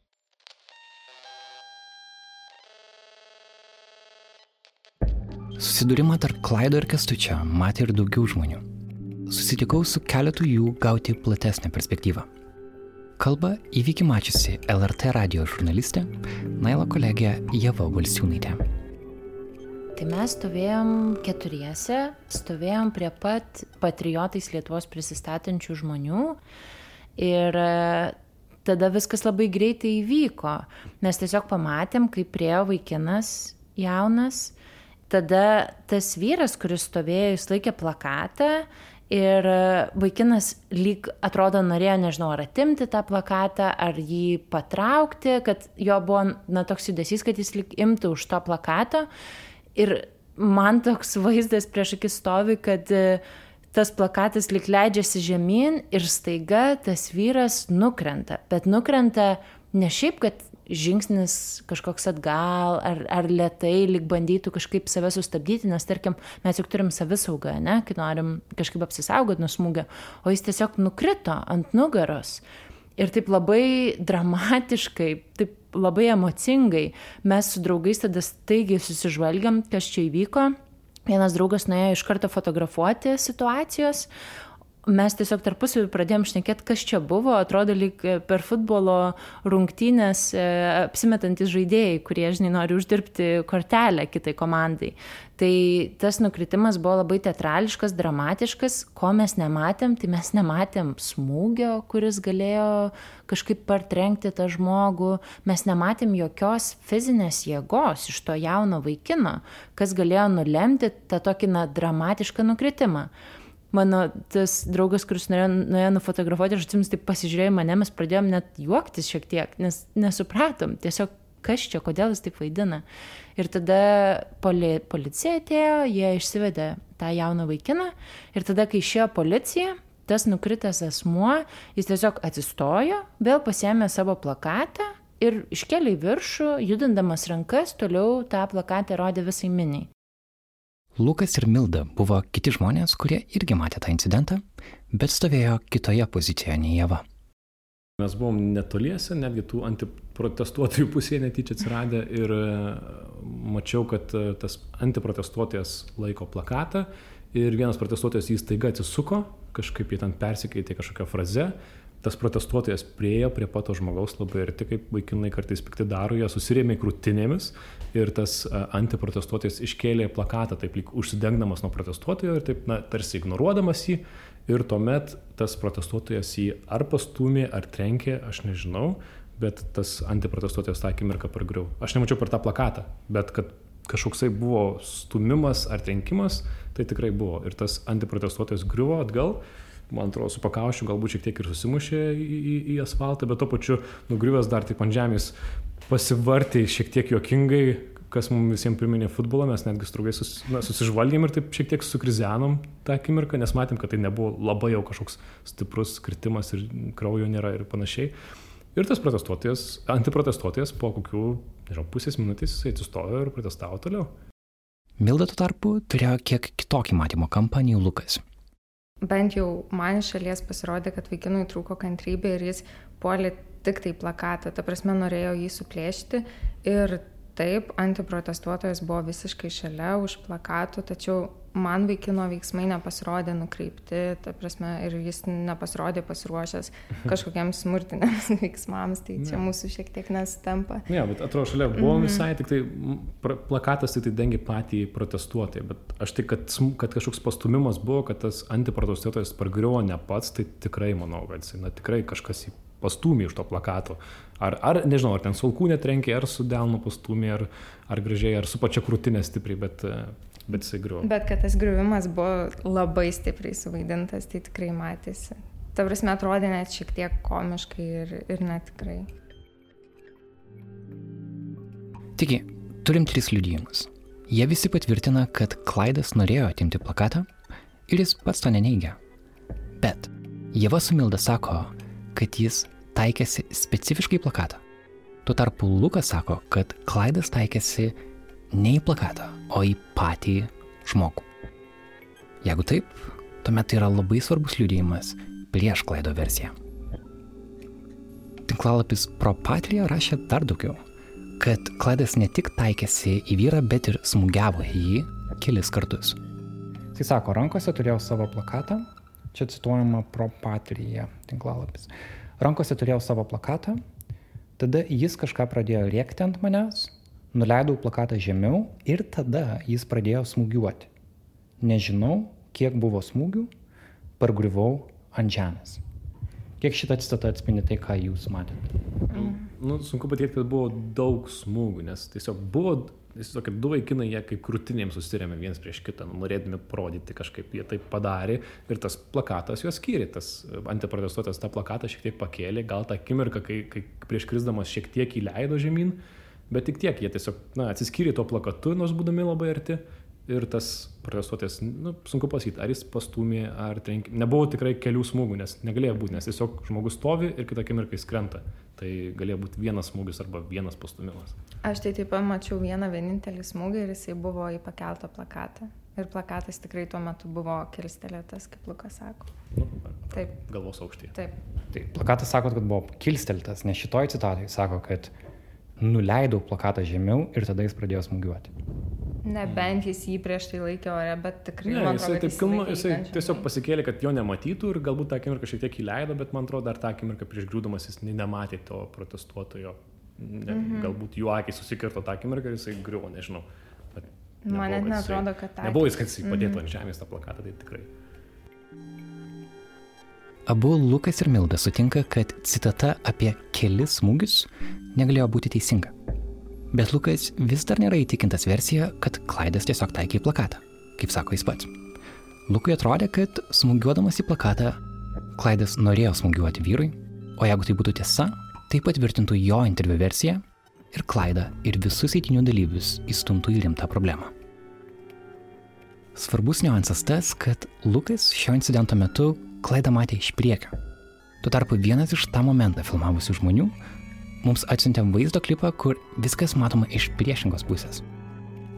Speaker 2: Susidūrimą tarp Klaido ir Kestučio matė ir daugiau žmonių. Susitikau su keletu jų gauti platesnę perspektyvą. Kalba įvykį mačiusi LRT radio žurnalistė Nailo kolegė Jeva Valsiūnaitė.
Speaker 21: Tai mes stovėjom keturiese, stovėjom prie pat patriotais Lietuvos prisistatančių žmonių ir e, tada viskas labai greitai įvyko. Mes tiesiog pamatėm, kaip priejo vaikinas jaunas, tada tas vyras, kuris stovėjo, jis laikė plakatą Ir e, vaikinas lyg atrodo norėjo, nežinau, ar atimti tą plakatą, ar jį patraukti, kad jo buvo, na, toks judesys, kad jis lyg imtų už to plakato. Ir man toks vaizdas prieš akis stovi, kad e, tas plakatas lik leidžiasi žemyn ir staiga tas vyras nukrenta. Bet nukrenta ne šiaip, kad žingsnis kažkoks atgal, ar, ar lietai, lik bandytų kažkaip save sustabdyti, nes tarkim, mes juk turim savisaugą, ne, kai norim kažkaip apsisaugoti nuo smūgio, o jis tiesiog nukrito ant nugaros. Ir taip labai dramatiškai, taip labai emocingai. Mes su draugais tada staigiai susižvalgiam, kas čia įvyko. Vienas draugas nuėjo iš karto fotografuoti situacijos, mes tiesiog tarpusavį pradėjom šnekėti, kas čia buvo, atrodo lyg e, per futbolo rungtynės e, apsimetantis žaidėjai, kurie, žinai, nori uždirbti kortelę kitai komandai. Tai tas nukritimas buvo labai teatrališkas, dramatiškas, ko mes nematėm, tai mes nematėm smūgio, kuris galėjo kažkaip partrenkti tą žmogų, mes nematėm jokios fizinės jėgos iš to jauno vaikino, kas galėjo nulemti tą tokį na, dramatišką nukritimą mano tas draugas, kuris norėjo, norėjo nufotografuoti, aš atsimenu, taip pasižiūrėjo mane, mes pradėjom net juoktis šiek tiek, nes nesupratom, tiesiog kas čia, kodėl jis taip vaidina. Ir tada poli, policija atėjo, jie išsivedė tą jauną vaikiną ir tada, kai išėjo policija, tas nukritęs asmuo, jis tiesiog atsistojo, vėl pasėmė savo plakatą ir iškėlė į viršų, judindamas rankas, toliau tą plakatą rodė visai miniai.
Speaker 2: Lukas ir Milda buvo kiti žmonės, kurie irgi matė tą incidentą, bet stovėjo kitoje pozicijoje nei Jeva.
Speaker 22: Mes buvom netoliese, netgi tų antiprotestuotojų pusėje netyčia atsiradę ir e, mačiau, kad e, tas antiprotestuotojas laiko plakatą ir vienas protestuotojas jį staiga atsisuko, kažkaip jį ten persikeitė kažkokią frazę tas protestuotojas priejo prie pato žmogaus labai arti, kaip vaikinai kartais pikti daro, jie susirėmė krūtinėmis ir tas antiprotestuotojas iškėlė plakatą, taip lyg užsidengdamas nuo protestuotojo ir taip, na, tarsi ignoruodamas jį. Ir tuomet tas protestuotojas jį ar pastumė, ar trenkė, aš nežinau, bet tas antiprotestuotojas tą akimirką pargriau. Aš nemačiau per tą plakatą, bet kad kažkoksai buvo stumimas ar trenkimas, tai tikrai buvo. Ir tas antiprotestuotojas griuvo atgal man atrodo, su pakaušiu galbūt šiek tiek ir susimušė į, į, į asfaltą, bet to pačiu nugriuvęs dar taip ant žemės pasivartė šiek tiek juokingai, kas mums visiems priminė futbolą, mes netgi strugai sus, na, susižvalgėm ir taip šiek tiek sukrizenom tą akimirką, nes matėm, kad tai nebuvo labai jau kažkoks stiprus kritimas ir kraujo nėra ir panašiai. Ir tas protestuotojas, antiprotestuotojas po kokių, nežinau, pusės minutės jisai atsistojo ir protestavo toliau.
Speaker 2: Milda tuo tarpu turėjo kiek kitokį matymo kampą nei Lukas
Speaker 23: bent jau man iš šalies pasirodė, kad vaikinui trūko kantrybė ir jis puolė tik tai plakatą, ta prasme norėjo jį suplėšti ir taip, antiprotestuotojas buvo visiškai šalia už plakatų, tačiau man vaikino veiksmai nepasirodė nukreipti, ta prasme, ir jis nepasirodė pasiruošęs kažkokiems smurtiniams veiksmams, tai čia ne. mūsų šiek tiek nesutampa.
Speaker 22: Ne, bet atrodo, šalia buvo mm -hmm. visai tik tai plakatas tik tai dengia patį protestuotoją, bet aš tik, kad, kad kažkoks pastumimas buvo, kad tas antiprotestuotojas pargriuvo ne pats, tai tikrai manau, kad jis, na tikrai kažkas jį pastumė iš to plakato. Ar, ar nežinau, ar ten sulkų netrenkė, ar su delnu pastumė, ar, ar gražiai, ar su pačia krūtinė stipriai, bet bet jisai griuvo.
Speaker 23: Bet kad tas griuvimas buvo labai stipriai suvaidintas, tai tikrai matėsi. Ta prasme, atrodė net šiek tiek komiškai ir, ir netikrai.
Speaker 2: Taigi, turim tris liudijimus. Jie visi patvirtina, kad Klaidas norėjo atimti plakatą ir jis pats to neneigia. Bet Jeva Sumilda sako, kad jis taikėsi specifiškai plakatą. Tuo tarpu Lukas sako, kad Klaidas taikėsi ne į plakatą, o į patį žmogų. Jeigu taip, tuomet tai yra labai svarbus liūdėjimas prieš klaido versiją. Tinklalapis Propatria rašė dar daugiau, kad klaidas ne tik taikėsi į vyrą, bet ir smūgiavo į jį kelis kartus.
Speaker 11: Jis sako, rankose turėjau savo plakatą, čia cituojama Propatria tinklalapis. Rankose turėjau savo plakatą, tada jis kažką pradėjo rėkti ant manęs, Nuleidau plakatą žemiau ir tada jis pradėjo smūgiuoti. Nežinau, kiek buvo smūgių, pargriuvau ant žemės. Kiek šitą citatą atspindi tai, ką jūs matėte?
Speaker 22: Mm. Nu, sunku patikėti, kad buvo daug smūgių, nes tiesiog buvo, tiesiog du vaikinai, jie kaip krūtinėms susirėmė vienas prieš kitą, nu, norėdami parodyti kažkaip, jie tai padarė ir tas plakatas juos skyrė, tas antiprotestuotas tą plakatą šiek tiek pakėlė, gal tą akimirką, kai, kai prieš krisdamas šiek tiek įleido žemyn, Bet tik tiek, jie tiesiog na, atsiskyrė tuo plakatu, nors būdami labai arti. Ir tas protestuotojas, nu, sunku pasakyti, ar jis pastumė, ar trenkė. Nebuvo tikrai kelių smūgių, nes negalėjo būti, nes tiesiog žmogus stovi ir kitą akimirką jis krenta. Tai galėjo būti vienas smūgis arba vienas pastumimas.
Speaker 23: Aš tai taip pat mačiau vieną vienintelį smūgį ir jisai buvo į pakeltą plakatą. Ir plakatas tikrai tuo metu buvo kilstelėtas, kaip Lukas sako.
Speaker 22: Nu, taip. Galvos aukštį.
Speaker 23: Taip.
Speaker 11: Taip, plakatas sako, kad buvo kilsteltas, nes šitoj citatoj sako, kad nuleidau plakatą žemiau ir tada jis pradėjo smūgiuoti.
Speaker 23: Nebent jis jį prieš tai laikė ore, bet tikrai
Speaker 22: ne. Jisai, taip, kilno, jisai tiesiog pasikėlė, kad jo nematytų ir galbūt tą akimirką šiek tiek įleido, bet man atrodo, dar tą akimirką prieš griūdamas jis nematė to protestuotojo. Ne, mm -hmm. Galbūt jų akiai susikirto tą akimirką ir jisai griuvo, nežinau.
Speaker 23: Man net netrodo, kad tą.
Speaker 22: Nebuvo jis, kad jis padėtų mm -hmm. ant žemės tą plakatą, tai tikrai.
Speaker 2: Abu Lukas ir Milda sutinka, kad citata apie kelis smūgius negalėjo būti teisinga. Bet Lukas vis dar nėra įtikintas versija, kad Klaidas tiesiog taikė į plakatą, kaip sako jis pats. Lukui atrodė, kad smūgiuodamas į plakatą, Klaidas norėjo smūgiuoti vyrui, o jeigu tai būtų tiesa, tai patvirtintų jo interviu versiją ir Klaidą ir visus įtinių dalyvius įstumtų į rimtą problemą. Svarbus niuansas tas, kad Lukas šio incidento metu Klaidą matė iš priekio. Tuo tarpu vienas iš tą momentą filmavusių žmonių mums atsiuntė vaizdo klipą, kur viskas matoma iš priešingos pusės.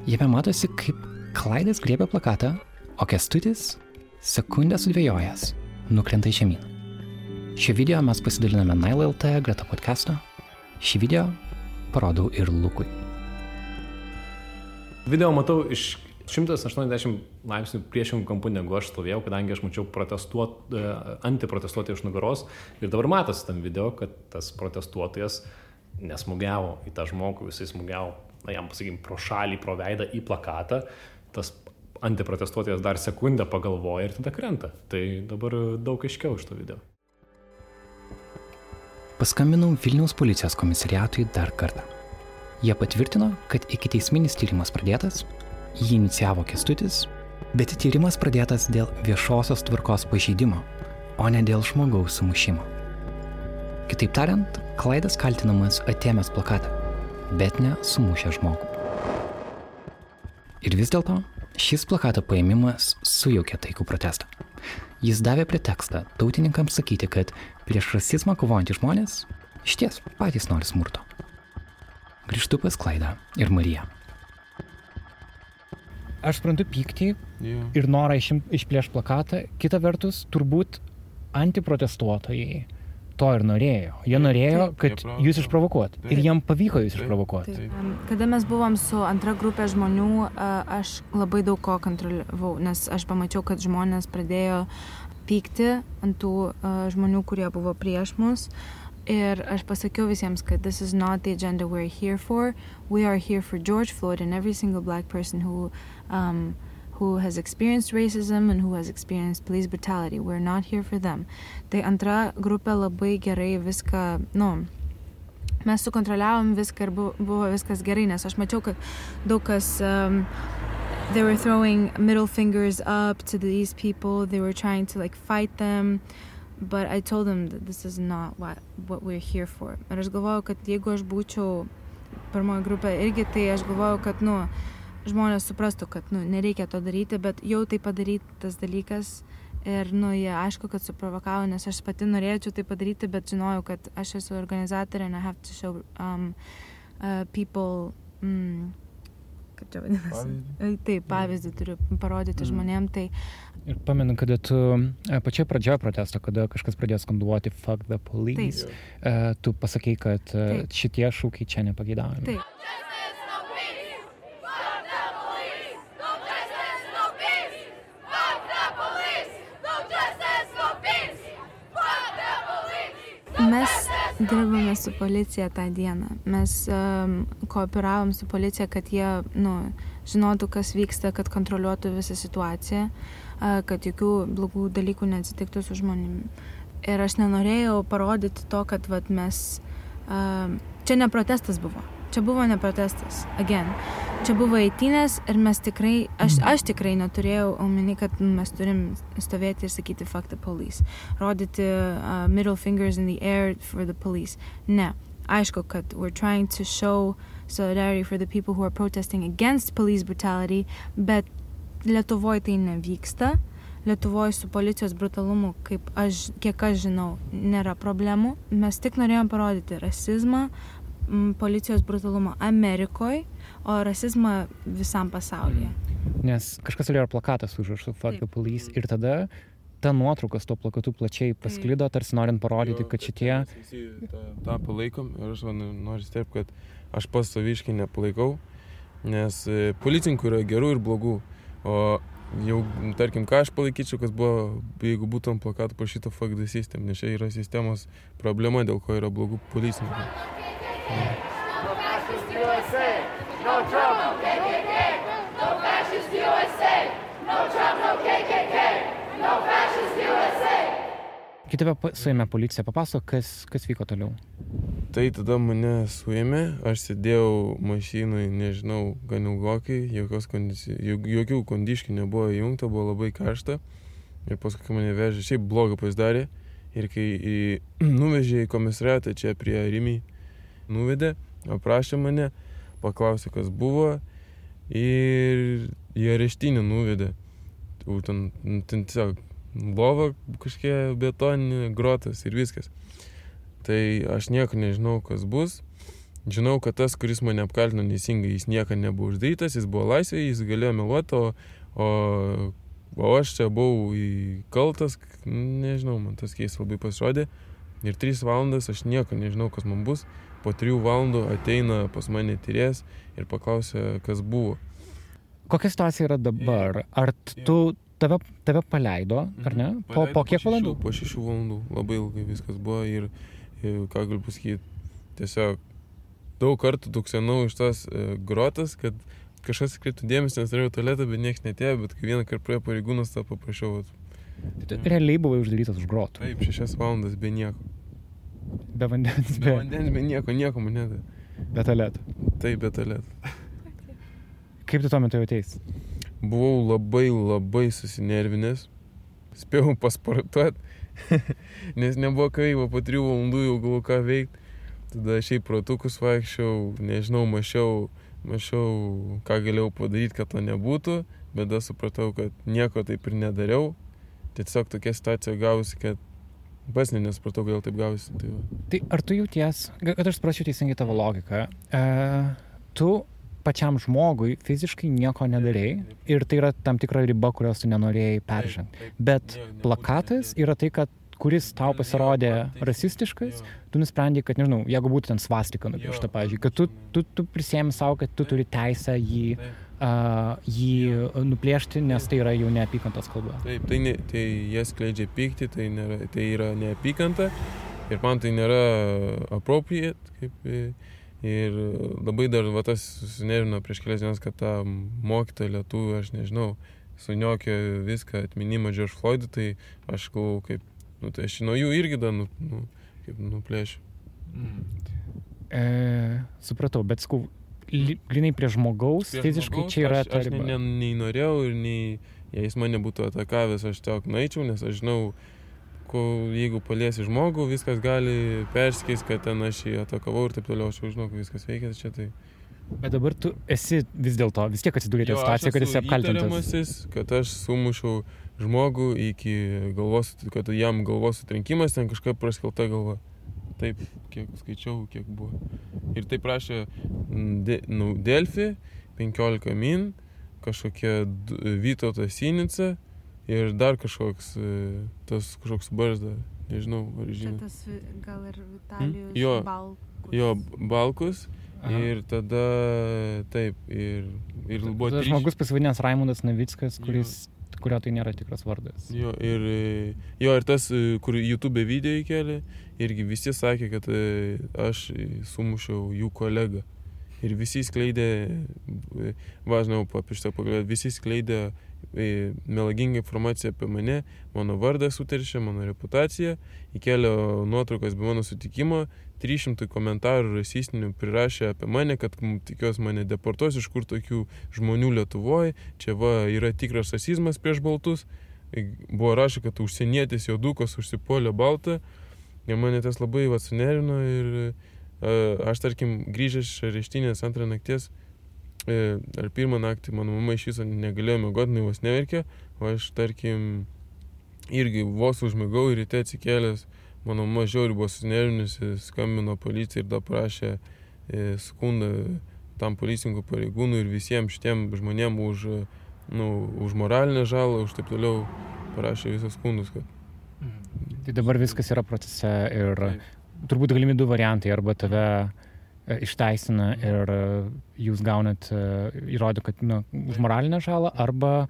Speaker 2: Jame matosi, kaip Klaidas griebia plakatą, o Kestutis, sekundę sudvėjojęs, nukrenta į žemyn. Šio video mes pasidaliname Nail LT greta podcast'o. Šį video parodau ir Lukui.
Speaker 22: Video matau iš 180 laipsnių priešingų kampų negu aš stovėjau, kadangi aš mačiau protestuot, e, antiprotestuotojų iš nugaros ir dabar matosi tam video, kad tas protestuotojas nesmugiavo į tą žmogų, jisai smūgiavo, na jam pasakykim, pro šalį, pro veidą į plakatą, tas antiprotestuotojas dar sekundę pagalvoja ir tada krenta. Tai dabar daug aiškiau iš to video.
Speaker 2: Paskambinau Vilniaus policijos komisariatui dar kartą. Jie patvirtino, kad iki teisminis tyrimas pradėtas, jį inicijavo Kestutis, bet tyrimas pradėtas dėl viešosios tvarkos pažeidimo, o ne dėl žmogaus sumušimo. Kitaip tariant, Klaidas kaltinamas atėmęs plakatą, bet ne sumušę žmogų. Ir vis dėlto šis plakato paėmimas sujaukė taikų protestą. Jis davė pretekstą tautininkams sakyti, kad prieš rasizmą kovojantys žmonės iš ties patys nori smurto. Grįžtu pas Klaidą ir Mariją.
Speaker 11: Aš suprantu pyktį
Speaker 15: Jo.
Speaker 11: ir norą išplėš plakatą. Kita vertus, turbūt antiprotestuotojai to ir norėjo. Jie norėjo, kad
Speaker 13: Taip.
Speaker 11: jūs išprovokuot. Ir jiem pavyko jūs išprovokuoti.
Speaker 13: Em, Kada mes buvom su antra grupė žmonių, a, aš labai daug ko kontroliavau, nes aš pamačiau, kad žmonės pradėjo pykti ant tų žmonių, kurie buvo prieš mus. Ir aš pasakiau visiems, kad this is not the agenda we're here for. We are here for George Floyd and every single black person who um, who has experienced racism and who has experienced police brutality. We're not here for them. Tai antra grupė labai gerai viską, nu, mes sukontroliavom viską ir bu- buvo viskas gerai, nes aš mačiau, kad daug kas um, they were throwing middle fingers up to these people. They were trying to like fight them. But I told them that this is not what, what we're here for. Ir aš galvojau, kad jeigu aš būčiau pirmoji grupė irgi, tai aš galvojau, kad, nu, žmonės suprastų, kad, nu, nereikia to daryti, bet jau tai padarytas dalykas. Ir, nu, jie aišku, kad suprovokavo, nes aš pati norėčiau tai padaryti, bet žinojau, kad aš esu organizatorė and I have to show um, uh, people, mm, kaip čia vadinasi, taip, pavyzdį turiu parodyti žmonėm, tai
Speaker 11: Ir pamenu, kada tu e, pačioje pradžioje protesto, kada kažkas pradėjo skanduoti fuck the police, e, tu pasakei, kad e,
Speaker 13: Taip.
Speaker 11: šitie šūkiai čia nepageidaujami.
Speaker 13: Taip. Mes dirbame su policija tą dieną. Mes um, kooperavom su policija, kad jie nu, žinotų, kas vyksta, kad kontroliuotų visą situaciją, uh, kad jokių blogų dalykų neatsitiktų su žmonėmis. Ir aš nenorėjau parodyti to, kad vat, mes... Uh, čia ne protestas buvo. Čia buvo ne protestas. Again. Čia buvo eitynės ir mes tikrai, aš, aš tikrai neturėjau omeny, kad mes turim stovėti ir sakyti fuck the police. Rodyti uh, middle fingers in the air for the police. Ne. Aišku, kad we're trying to show solidarity for the people who are protesting against police brutality, bet Lietuvoje tai nevyksta. Lietuvoje su policijos brutalumu, kaip aš, kiek aš žinau, nėra problemų. Mes tik norėjom parodyti rasizmą, m, policijos brutalumą Amerikoje, o rasizmą visam pasaulyje.
Speaker 11: Nes kažkas turėjo plakatą su užrašu fuck the police ir tada ta nuotrauka su tuo plakatu plačiai pasklido, tarsi norint parodyti, kad šitie...
Speaker 15: Tą, tą palaikom ir aš nu, noriu step, kad aš pats saviškai nepalaikau, nes e, policininkų yra gerų ir blogų. O jau, tarkim, ką aš palaikyčiau, kas buvo, jeigu būtų ant plakatų parašyta fuck the system, nes čia yra sistemos problema, dėl ko yra blogų policininkų.
Speaker 11: Kai tave suėmė policija, papasako, kas, kas vyko toliau.
Speaker 15: Tai tada mane suėmė, aš sėdėjau mašinui, nežinau, gan ilgokai, kondici... jok- jokių kondiškių nebuvo įjungta, buvo labai karšta. Ir paskui kai mane vežė, šiaip blogą pasidarė. Ir kai į, nuvežė į komisariatą čia prie Rimy, nuvedė, aprašė mane, paklausė, kas buvo. Ir į areštinį nuvedė. Jau Ten, nu, ten tiesiog lova kažkokia betoninė, grotas ir viskas. Tai aš nieko nežinau, kas bus. Žinau, kad tas, kuris mane apkaltino neteisingai, jis niekada nebuvo uždarytas, jis buvo laisvėje, jis galėjo meluoti, o, o o aš čia buvau įkaltas, nežinau, man tas keistas labai pasirodė. Ir trys valandas aš nieko nežinau, kas man bus. Po trijų valandų ateina pas mane tyrės ir paklausia, kas buvo.
Speaker 11: Kokia situacija yra dabar? Ar tu, tave, tave paleido, ar ne? Po, po kiek valandų?
Speaker 15: Po šešių valandų. Labai ilgai viskas buvo ir, ir ką galiu pasakyti, tiesiog daug kartų tuksenau iš tos e, grotas, kad kažkas atkreiptų dėmesį, nes norėjau tualetą, bet niekas netėjo, bet kai vieną kartą praėjo pareigūnas, tą paprašiau. vat.
Speaker 11: Tu realiai buvai uždarytas už grotų.
Speaker 15: Taip, šešias valandas be nieko.
Speaker 11: Be vandens,
Speaker 15: Be vandens, be nieko, nieko man nedavė.
Speaker 11: Be tualeto.
Speaker 15: Taip, be tualeto.
Speaker 11: Kaip tu tuo metu jautėsi?
Speaker 15: Buvau labai labai susinervinęs. Spėjau pasportuoti, nes nebuvo veikti, po trijų valandų jau galvoju ką veikti. Tada šiaip protukus vaikščiau, nežinau, mačiau, mačiau, ką galėjau padaryti, kad to nebūtų, bet tada supratau, kad nieko taip ir nedariau. Tiesiog tokia situacija gausi, kad pats ne nesupratau, kodėl taip gausi. Tai va.
Speaker 11: Tai ar tu jauties, kad aš suprasčiau teisingai tavo logiką, e, tu pačiam žmogui fiziškai nieko nedarėjai ir tai yra tam tikra riba, kurios tu nenorėjai peržengti. Bet plakatas yra tai, kad kuris tau pasirodė rasistiškas, tu nusprendai, kad, nežinau, jeigu būtų ten svastika nupiešta, pavyzdžiui, kad tu, tu, tu prisėmi savo, kad tu turi teisę jį, uh, jį nuplėšti, nes tai yra jau neapykantos kalba.
Speaker 15: Taip, tai, ne, tai jie skleidžia pyktį, tai, nėra, tai yra neapykanta ir man tai nėra appropriate. Kaip, ir labai dar va, tas susinervino prieš kelias dienas, kad tą mokytoją lietuvių, aš nežinau, suniokė viską atminimą George Floydų, tai aš galvoju, kaip, nu, tai aš nuo jų irgi dar, nu, nu, kaip nuplėšiu.
Speaker 11: E, supratau, bet skau, grinai prie žmogaus,
Speaker 15: Prieš
Speaker 11: fiziškai
Speaker 15: žmogaus
Speaker 11: čia yra
Speaker 15: aš,
Speaker 11: ta
Speaker 15: aš
Speaker 11: riba.
Speaker 15: ne, ne, nei norėjau ir nei, jei jis mane būtų atakavęs, aš tiesiog naičiau, nes aš žinau, ko, jeigu paliesi žmogų, viskas gali perskis, kad ten aš jį atakavau ir taip toliau, aš jau žinau, kaip viskas veikia, tai čia tai...
Speaker 11: Bet dabar tu esi vis dėlto, vis tiek atsidūrėte
Speaker 15: Jo, aš
Speaker 11: situacijoje, kad esi
Speaker 15: įtariamasis, kad aš sumušiau žmogų iki galvos, kad jam galvos sutrenkimas, ten kažkaip praskelta galva. Taip, kiek skaičiau, kiek buvo. Ir taip prašė mm, de, nu, Delfi, 15 min, kažkokia Vytautas Sinica ir dar kažkoks, e, tas kažkoks barzda, nežinau, ar žinai.
Speaker 13: tas vi- gal ir Vitalijus
Speaker 15: Hmm? Jo,
Speaker 13: Balkus.
Speaker 15: jo, Balkus.
Speaker 11: Aha.
Speaker 15: Ir tada, taip, ir, ir buvo
Speaker 11: Tas žmogus pasivadinęs Raimondas Navickas, kuris, kurio tai nėra tikras vardas.
Speaker 15: Jo, ir, jo, ir tas, e, kur YouTube video įkelė, irgi visi sakė, kad e, aš sumušiau jų kolegą. Ir visi skleidė, e, važinau apie šitą pagalbą, visi skleidė melagingą informaciją apie mane, mano vardą suteršė, mano reputaciją, įkelė nuotraukas be mano sutikimo, 300 komentarų rasistinių prirašė apie mane, kad m, tikiuosi mane deportuos, iš kur tokių žmonių Lietuvoje, čia va yra tikras rasizmas prieš baltus, buvo rašę, kad užsienietis jodukas užsipuolė baltą. Ir mane tas labai va sunervino ir e, aš tarkim grįžęs iš areštinės antrą nakties ar pirmą naktį mano mama iš viso negalėjo miegoti, jinai vos neverkė, o aš tarkim irgi vos užmigau ir ryte atsikėlęs, mano mama žiauriai buvo sunervinusi, skambino policijai ir dar prašė e, skundą tam policininkų pareigūnui ir visiems šitiem žmonėm už, e, nu, už moralinę žalą, už taip toliau parašė visus skundus, kad
Speaker 11: Tai dabar viskas yra procese ir turbūt galimi du variantai. Arba tave e, išteisina ir e, jūs gaunat e, įrodymą, kad na, už moralinę žalą, arba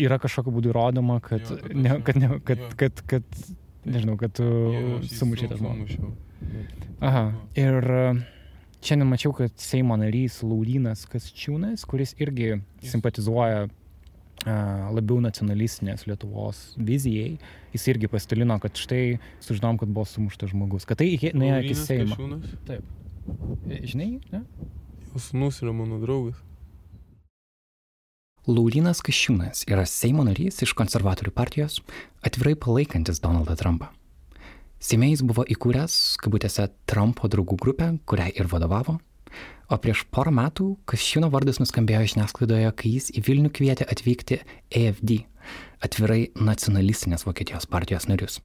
Speaker 11: yra kažkokiu būdu įrodoma, kad,
Speaker 15: Jo, kad
Speaker 11: ne, kad, ne, kad, kad, kad, nežinau, kad tu sumušai tą žmogų. Aha. Ir e, šiandien mačiau, kad Seimo narys Laurynas Kasčiūnas, kuris irgi simpatizuoja labiau nacionalistinės Lietuvos vizijai, jis irgi pasidalino, kad štai sužinom, kad buvo sumuštas žmogus. Kad tai nuėjo iki Seimo. Taip. Žinai, ne?
Speaker 15: Jo sūnus yra mano draugas.
Speaker 2: Laurynas Kašiūnas yra Seimo narys iš konservatorių partijos, atvirai palaikantis Donaldą Trumpą. Seime jis buvo įkūręs, kabutėse, Trumpo draugų grupę, kuriai ir vadovavo, o prieš porą metų Kašiūno vardas nuskambėjo žiniasklaidoje, kai jis į Vilnių kvietė atvykti AFD, atvirai nacionalistinės Vokietijos partijos narius.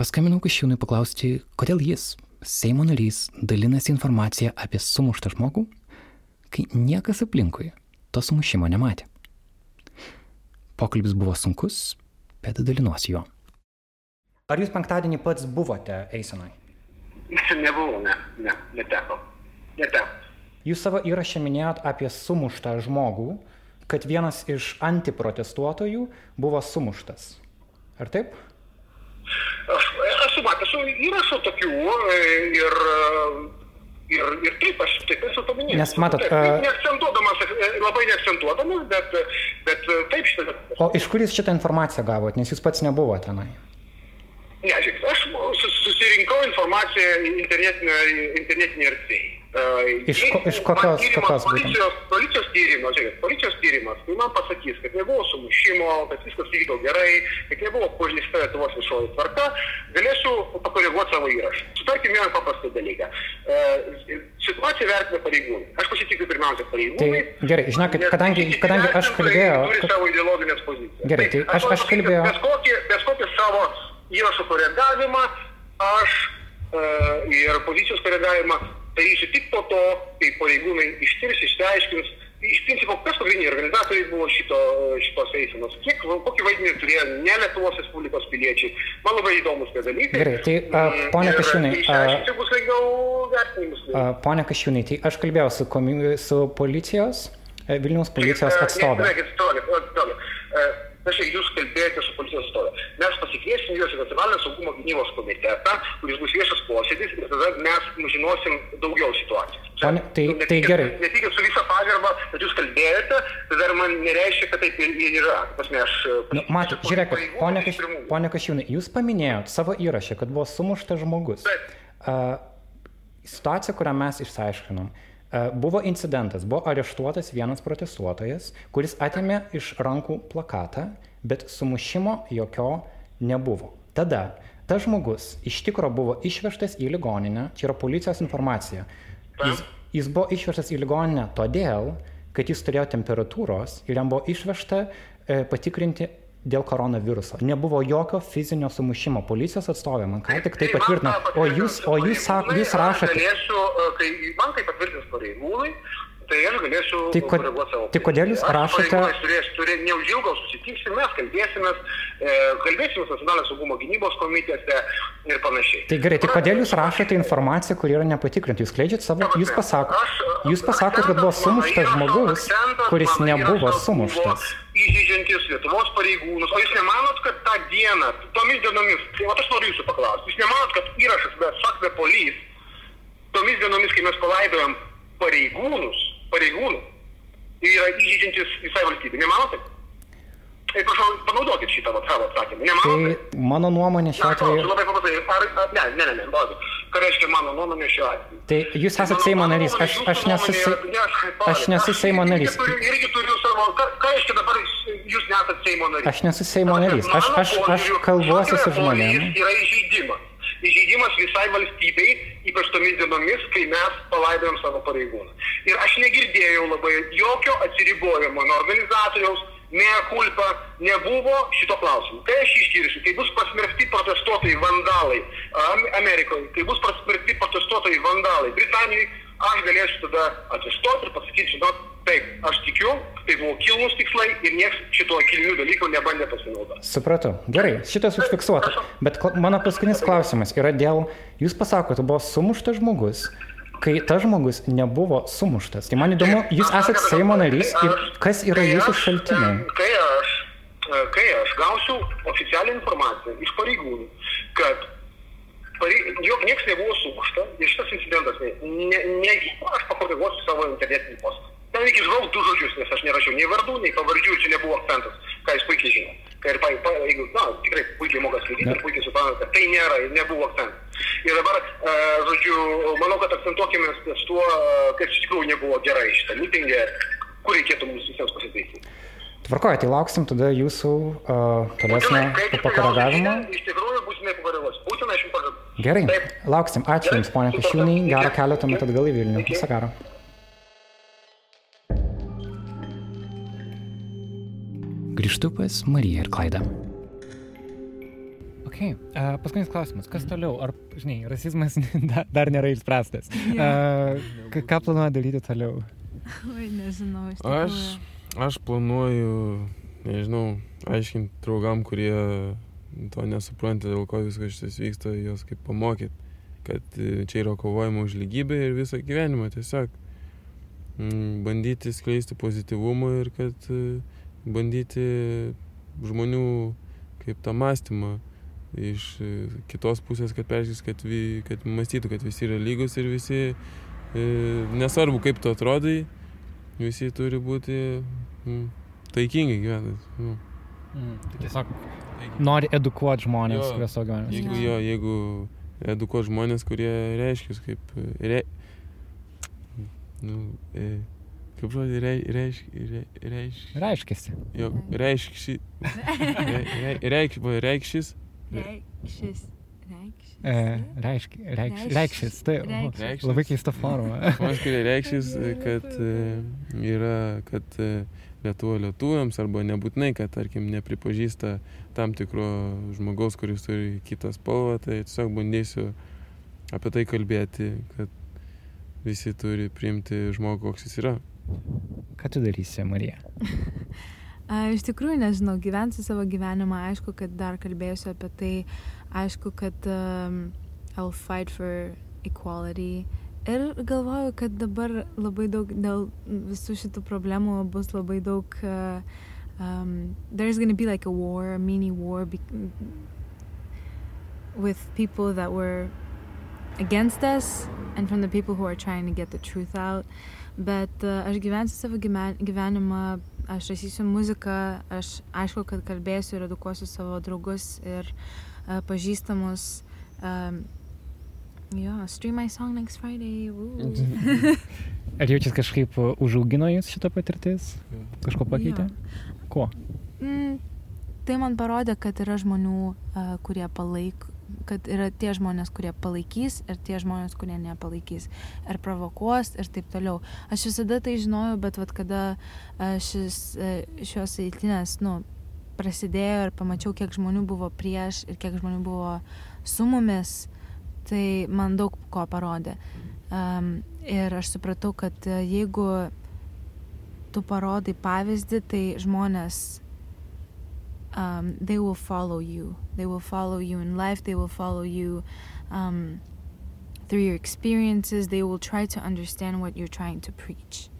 Speaker 2: Paskambinau Kašiūnui paklausti, kodėl jis, Seimo narys, dalinasi informaciją apie sumuštą žmogų, kai niekas aplinkui to sumušimo nematė. Pokalbis buvo sunkus, bet dalinuosi juo.
Speaker 11: Ar jūs penktadienį pats buvote eisenai?
Speaker 24: Nebuvau, ne, ne, neteko. Neteko.
Speaker 11: Jūs savo įrašę minėjot apie sumuštą žmogų, kad vienas iš antiprotestuotojų buvo sumuštas. Ar taip?
Speaker 24: Aš matęs įrašų tokių e, ir, ir, ir taip, aš taip esu paminėjęs.
Speaker 11: Nes matot,
Speaker 24: Taip,
Speaker 11: a-
Speaker 24: neakcentuodamas, e, labai neakcentuodamas, bet, bet e, taip šitą.
Speaker 11: O iš kur jūs šitą informaciją gavot, nes jūs pats nebuvote tenai?
Speaker 24: Ne, žiūrėk, aš sus- susirinkau informaciją internetinėje internetinė erdvėje.
Speaker 11: Iš ko- iš kokios- kokios būtent?
Speaker 24: policijos, policijos tyrimas, žiūrėk, policijos tyrimas, tai man pasakys, kad nebuvo sumušimo, kad viskas vyko gerai, kad nebuvo pažįsta Lietuvos viešoji tvarka, galėsiu pakoreguoti savo įrašą. Sutarkime vieną paprastą dalyką. E, Situaciją vertina pareigūnai. Aš pasitikiu pirmiausia
Speaker 11: Tai
Speaker 24: pareigūnai.
Speaker 11: gerai, žinokit, kadangi, kadangi aš kalbėjau...
Speaker 24: Turi savo ideologinės pozicijas.
Speaker 11: Gerai, tai aš, aš kalbėjau...
Speaker 24: Bet kokį, bet kokį savo įrašo koregavimą aš e, ir pozicijos koregavimą darysiu tik po to, kai pareigūnai ištirs, išsiaiškins. Iš principo, kas pagrindiniai organizatoriai buvo šito, šitos eisenos, kiek, kokį vaidmenį turėjo ne Lietuvos Respublikos piliečiai. Man labai įdomus tie dalykai.
Speaker 11: Gerai, tai a, ponia
Speaker 24: Ir
Speaker 11: Kašiūnai,
Speaker 24: išsiaiškinti bus lengviau vertinimus.
Speaker 11: a, ponia Kašiūnai, tai aš kalbėjau su, komi, su policijos, e, Vilniaus policijos atstovė.
Speaker 24: Ne, ne, palaukit, palaukit, palaukit. Aš jūs kalbėjote su policijos atstovė. Mes pasikviesim juos į nacionalinio saugumo gynybos komitetą, kuris bus viešas posėdis ir tada mes žinosim daugiau situacijos.
Speaker 11: Pone, tai, tai gerai.
Speaker 24: Ne tik su visą pagarbą, kad jūs kalbėjote, tai dar man nereiškia, kad taip ir yra. Pas ne, aš
Speaker 11: Nu, matot, žiūrėkit, ponia, Kaš, ponia Kašiūnai, jūs paminėjot savo įrašę, kad buvo sumuštas žmogus. A, situacija, kurią mes išsiaiškinom, a, buvo incidentas, buvo areštuotas vienas protestuotojas, kuris atėmė iš rankų plakatą, bet sumušimo jokio nebuvo. Tada tas žmogus iš tikro buvo išvežtas į ligoninę, čia yra policijos informacija. Jis, jis buvo išvežtas į ligoninę todėl, kad jis turėjo temperatūros ir jam buvo išvežta e, patikrinti dėl koronaviruso. Nebuvo jokio fizinio sumušimo. Policijos atstovė man ką tik tai patvirtino. O jūs, o jūs, sak, jūs
Speaker 24: Aš
Speaker 11: rašote.
Speaker 24: Galėsiu, e, kai man tai patvirtins pareigūnai, tai aš galėsiu
Speaker 11: Tai ko-
Speaker 24: savo
Speaker 11: tai kodėl jūs.
Speaker 24: Aš
Speaker 11: rašote-
Speaker 24: pareigūnais turės, turė, neužilgo susitiksim, mes kalbėsimės, e, kalbėsimės nacionalinio saugumo gynybos komitete ir panašiai.
Speaker 11: Tai gerai, tai kodėl jūs rašote informaciją, kuri yra nepatikrinta? Jūs kleidžiat savo, jūs pasakot, jūs pasakot, kad buvo sumuštas žmogus, kuris nebuvo sumuštas.
Speaker 24: Įžeidžiantis Lietuvos pareigūnus. O jūs nemanot, kad tą dieną, tomis dienomis, tai vat aš noriu jūsų paklausti, jūs nemanot, kad įrašas be the police, tomis dienomis, kai mes palaidojam pareigūnus, pareigūnų, yra įžeidžiantis visai valstybei. Nemanote? Tai prašau, panaudokit šitą vat savo atsakymą. Nemanote?
Speaker 11: Tai mano nuomonė šiuo atveju.
Speaker 24: labai paprastai. Ar, ar, ne, ne, ne, ne. Ką reiškia mano nuomonė šiuo atveju?
Speaker 11: Tai jūs esate Seimo narys, aš, aš, nesu, Se- aš nesu Seimo narys.
Speaker 24: Turiu, irgi turiu savo, ką, reiškia dabar jūs nesate Seimo narys?
Speaker 11: Aš nesu Seimo narys, aš, aš, aš kalbuosi su žmonėmis.
Speaker 24: Yra įžeidimas. Įžeidimas visai valstybei, ypač tomis dienomis, kai mes palaidojom savo pareigūną. Ir aš negirdėjau labai jokio atsiribojimo nuo organizatoriaus, mea culpa, nebuvo šito klausimu. Kai aš išskirsiu, kai bus pasmerkti protestuotojai vandalai Am- Amerikoje, kai bus pasmerkti protestuotojai vandalai Britanijoje, aš galėsiu tada atsistoti ir pasakyti, žinot, taip, aš tikiu, tai buvo kilnus tikslai ir niekas šito kilnių dalykų nebandė pasinaudoti.
Speaker 11: Supratau. Gerai, šitas užfiksuota. Bet mano paskutinis klausimas yra dėl, jūs pasakote, buvo sumuštas žmogus, kai tas žmogus nebuvo sumuštas. Tai man įdomu, jūs esate Seimo narys ir kas yra jūsų šaltiniai?
Speaker 24: Kai aš, kai aš gausiu oficialią informaciją iš pareigūnų, kad jog niekas nebuvo sumušta ir šitas incidentas, ne, ne, ne, aš pakoreguosiu savo internetinį postą. Ten reikia išbraukti du žodžius, nes aš nerašiau nei vardų, nei pavardžių, čia nebuvo akcentas, ką jūs puikiai žinote. Kai ir, pa, pa, jeigu, na, tikrai puikiai moka skaityti ir puikiai supranta, kad tai nėra nebuvo akcentas. Ir dabar, e, žodžiu, manau, kad akcentuokime ties tuo, kas iš tikrųjų nebuvo gerai šitą mitingę, kur reikėtų mums visiems pasitaisyti.
Speaker 11: Tvarkoju, tai lauksim tada jūsų uh, tolesnio pakoregavimo.
Speaker 24: Iš tikrųjų, būtinai pakoreguosiu. Būtinai aš jums pažadu.
Speaker 11: Gerai, lauksim. Ačiū Jums, ponia Kašiūnai. Gerą kelio tuomet atgal į Vilnių. Viso gero.
Speaker 2: Grįžtu pas Mariją ir Klaidą.
Speaker 11: Ok, uh, paskutinis klausimas. Kas toliau? Ar, žinai, rasizmas dar, dar nėra išspręstas? Uh, ką planuoja daryti toliau?
Speaker 13: Oi, nežinau, iš
Speaker 15: Aš,
Speaker 13: tikrųjų.
Speaker 15: aš planuoju nežinau, aiškinti draugam, kurie to nesupranta, dėl ko viskas šitas vyksta, juos kaip pamokyti, kad e, čia yra kovojama už lygybę ir visą gyvenimą tiesiog mm, bandyti skleisti pozityvumą ir kad e, bandyti žmonių kaip tą mąstymą iš e, kitos pusės, kad peržiūrės, kad, vi, kad mąstytų, kad visi yra lygus ir visi, e, nesvarbu kaip tu atrodai, visi turi būti mm, taikingai gyvenant. Nu.
Speaker 11: Mm. Tiesiog nori edukuoti žmonės, savo gyvenimą.
Speaker 15: Jeigu, jo, jeigu edukuoti žmonės, kurie reiškia, kaip... Re, nu, e, kaip žodį rei, reiš, re, reiš,
Speaker 11: Reiškiasi.
Speaker 15: Jo, reiškši. Re, re, reikš, va, reikšis.
Speaker 13: Reikšis. Reikšis.
Speaker 11: E, reišk, reikš, reikšis, tai labai keista forma.
Speaker 15: Kurie reikšis, kad e, yra, kad e, Lietuva lietuviams arba nebūtinai, kad, tarkim, nepripažįsta tam tikro žmogaus, kuris turi kitą spalvą, tai tiesiog bandysiu apie tai kalbėti, kad visi turi priimti žmogų, koks jis yra.
Speaker 11: Ką tu darysi, Marija?
Speaker 13: Iš tikrųjų nežinau, gyvensiu savo gyvenimą, aišku, kad dar kalbėsiu apie tai, aišku, kad um, I'll fight for equality. Ir galvoju, kad dabar labai daug dėl visų šitų problemų bus labai daug. Uh, um, there's gonna be like a war, a mini war with people that were against us and from the people who are trying to get the truth out. Bet uh, aš gyvensiu savo gyven- gyvenimą, aš rašysiu muziką, aš aišku, kad kalbėsiu ir edukuosiu savo draugus ir uh, pažįstamus. Um, jo, stream my song next Friday.
Speaker 11: Ar jaučiat kažkaip uh, užaugino jūs šitą patirtis? Kažko pakeitė? Kuo?
Speaker 13: Mm, tai man parodė, kad yra žmonių, uh, kurie palaik, kad yra tie žmonės, kurie palaikys ir tie žmonės, kurie nepalaikys. Ir provokuos ir taip toliau. Aš visada tai žinojau, bet vat, kada uh, šis, uh, šios eitinės, nu, prasidėjo ir pamačiau, kiek žmonių buvo prieš ir kiek žmonių buvo su mumis, tai man daug ko parodė. Um, ir aš supratau, kad uh, jeigu tu parodai pavyzdį, tai žmonės, um, they will follow you. They will follow you in life, they will follow you um, through your experiences, they will try to understand what you're trying to preach.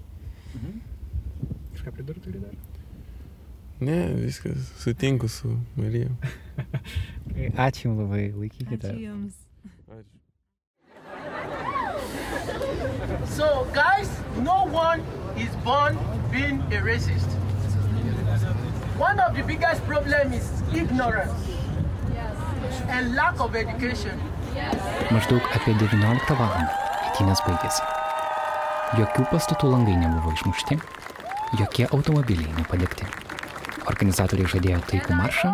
Speaker 11: Kažką pridurti turi dar?
Speaker 15: Ne, viskas, sutinku su Marija.
Speaker 11: Ačiū jums labai, laikykite.
Speaker 13: Ačiū Jums.
Speaker 8: So, guys, no one is born being a racist. One of the biggest problems is ignorance and lack of education.
Speaker 2: Maždaug apie 19 val. eitynės baigėsi. Jokių pastatų langai nebuvo išmušti, jokie automobiliai nepadegti. Organizatoriai žadėjo taikų maršą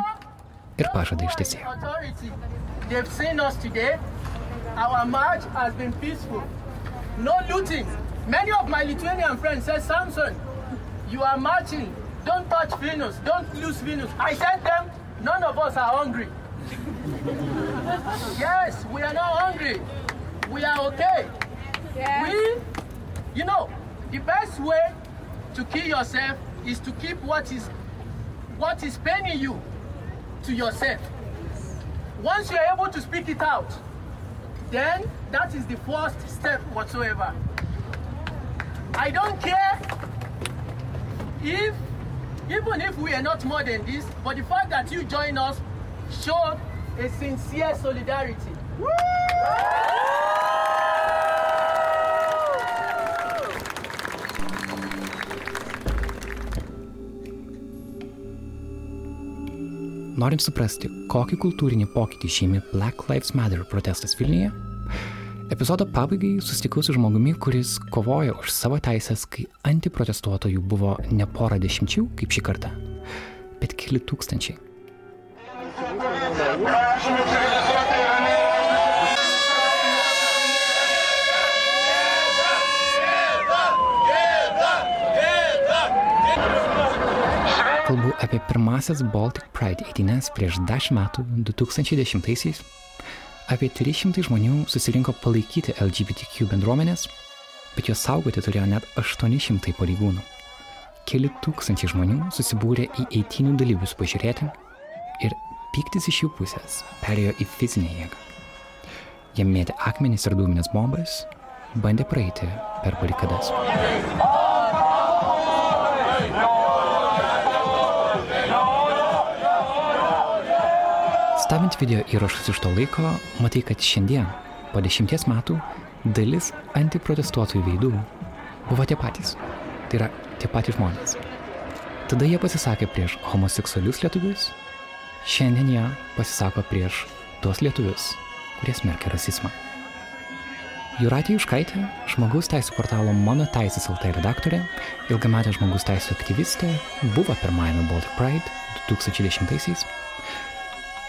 Speaker 2: ir pažadą ištesėjo.
Speaker 8: Authority, they've seen us today. Our march has been peaceful. No looting. Many of my Lithuanian friends said, Samson, you are marching. Don't touch Venus. Don't lose Venus. I said them, none of us are hungry. yes, we are not hungry. We are okay. We, you know, the best way to kill yourself is to keep what is what is paining you to yourself. Once you are able to speak it out, then that is the first step whatsoever. I don't care if, even if we are not more than this, but the fact that you join us show a sincere solidarity.
Speaker 2: Norint suprasti, kokį kultūrinį pokytį šeimi Black Lives Matter protestas Vilniuje, epizodo pabaigai susitikau su žmogumi, kuris kovojo už savo teisės, kai antiprotestuotojų buvo ne pora dešimčių, kaip šį kartą, bet keli tūkstančiai. Kalbu apie pirmasias Baltic Pride eitynes prieš 10 metų 2010-aisiais. Apie 300 žmonių susirinko palaikyti LGBTQ bendruomenės, bet juos saugoti turėjo net 800 pareigūnų. keli tūkstančiai žmonių susibūrė į eitinių dalyvius pažiūrėti ir pyktis iš jų pusės perėjo į fizinę jėgą. Jie mėtė akmenis ir dūminės bombas, bandė praeiti per barikadas. Stebint video įrašus iš to laiko, matai, kad šiandien, po dešimties metų, dalis antiprotestuotojų veidų buvo tie patys. Tai yra tie patys žmonės. Tada jie pasisakė prieš homoseksualius lietuvius, šiandien jie pasisako prieš tuos lietuvius, kurie smerkia rasizmą. Juratė Juškaitė, žmogaus teisų portalo Mano teisės LT redaktorė, ilgametė žmogaus teisų aktyvistė, buvo pirmajame Baltic Pride 2010-aisiais.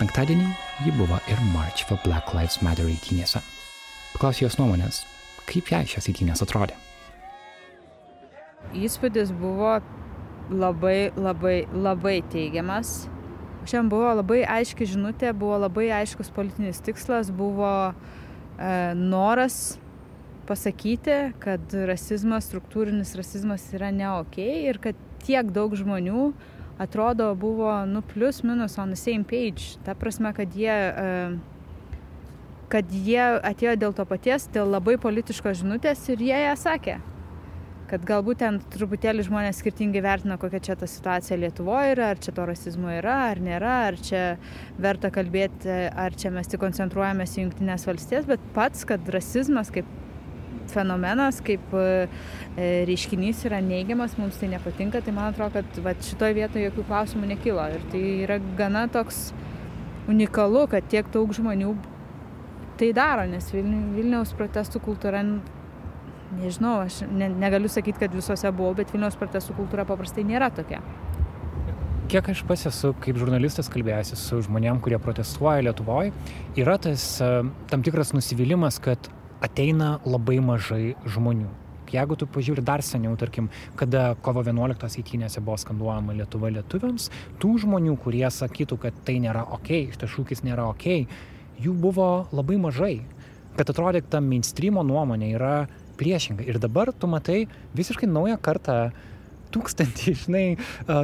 Speaker 2: Penktadienį ji buvo ir March for Black Lives Matter eitynėse. Paklausiu jos nuomonės, kaip jai šios eitynės atrodė.
Speaker 25: Įspūdis buvo labai, labai, labai teigiamas. Šiandien buvo labai aiški žinutė, buvo labai aiškus politinis tikslas, buvo e, noras pasakyti, kad rasizmas, struktūrinis rasizmas yra ne ok ir kad tiek daug žmonių atrodo buvo, nu, plus minus on the same page. Ta prasme, kad jie, e, kad jie atėjo dėl to paties, dėl labai politiškos žinutės ir jie ją sakė kad galbūt ten truputėlį žmonės skirtingai vertina, kokia čia ta situacija Lietuvoje yra, ar čia to rasizmo yra, ar nėra, ar čia verta kalbėti, ar čia mes tik koncentruojamės į Junktinės valstijas, bet pats, kad rasizmas kaip fenomenas, kaip e, reiškinys yra neigiamas, mums tai nepatinka, tai man atrodo, kad va, šitoje vietoje jokių klausimų nekilo. Ir tai yra gana toks unikalu, kad tiek daug žmonių tai daro, nes Vilniaus protestų kultūra nežinau, aš ne, negaliu sakyti, kad visose buvau, bet Vilniaus protestų kultūra paprastai nėra tokia.
Speaker 11: Kiek aš pats esu kaip žurnalistas kalbėjęs su žmonėm, kurie protestuoja Lietuvoje, yra tas tam tikras nusivylimas, kad ateina labai mažai žmonių. Jeigu tu pažiūri dar seniau, tarkim, kada kovo 11 eitynėse buvo skanduojama Lietuva lietuviams, tų žmonių, kurie sakytų, kad tai nėra ok, šitas šūkis nėra ok, jų buvo labai mažai. Kad atrodė, ta mainstreamo nuomonė yra priešingai. Ir dabar tu matai visiškai naują kartą tūkstantį, žinai,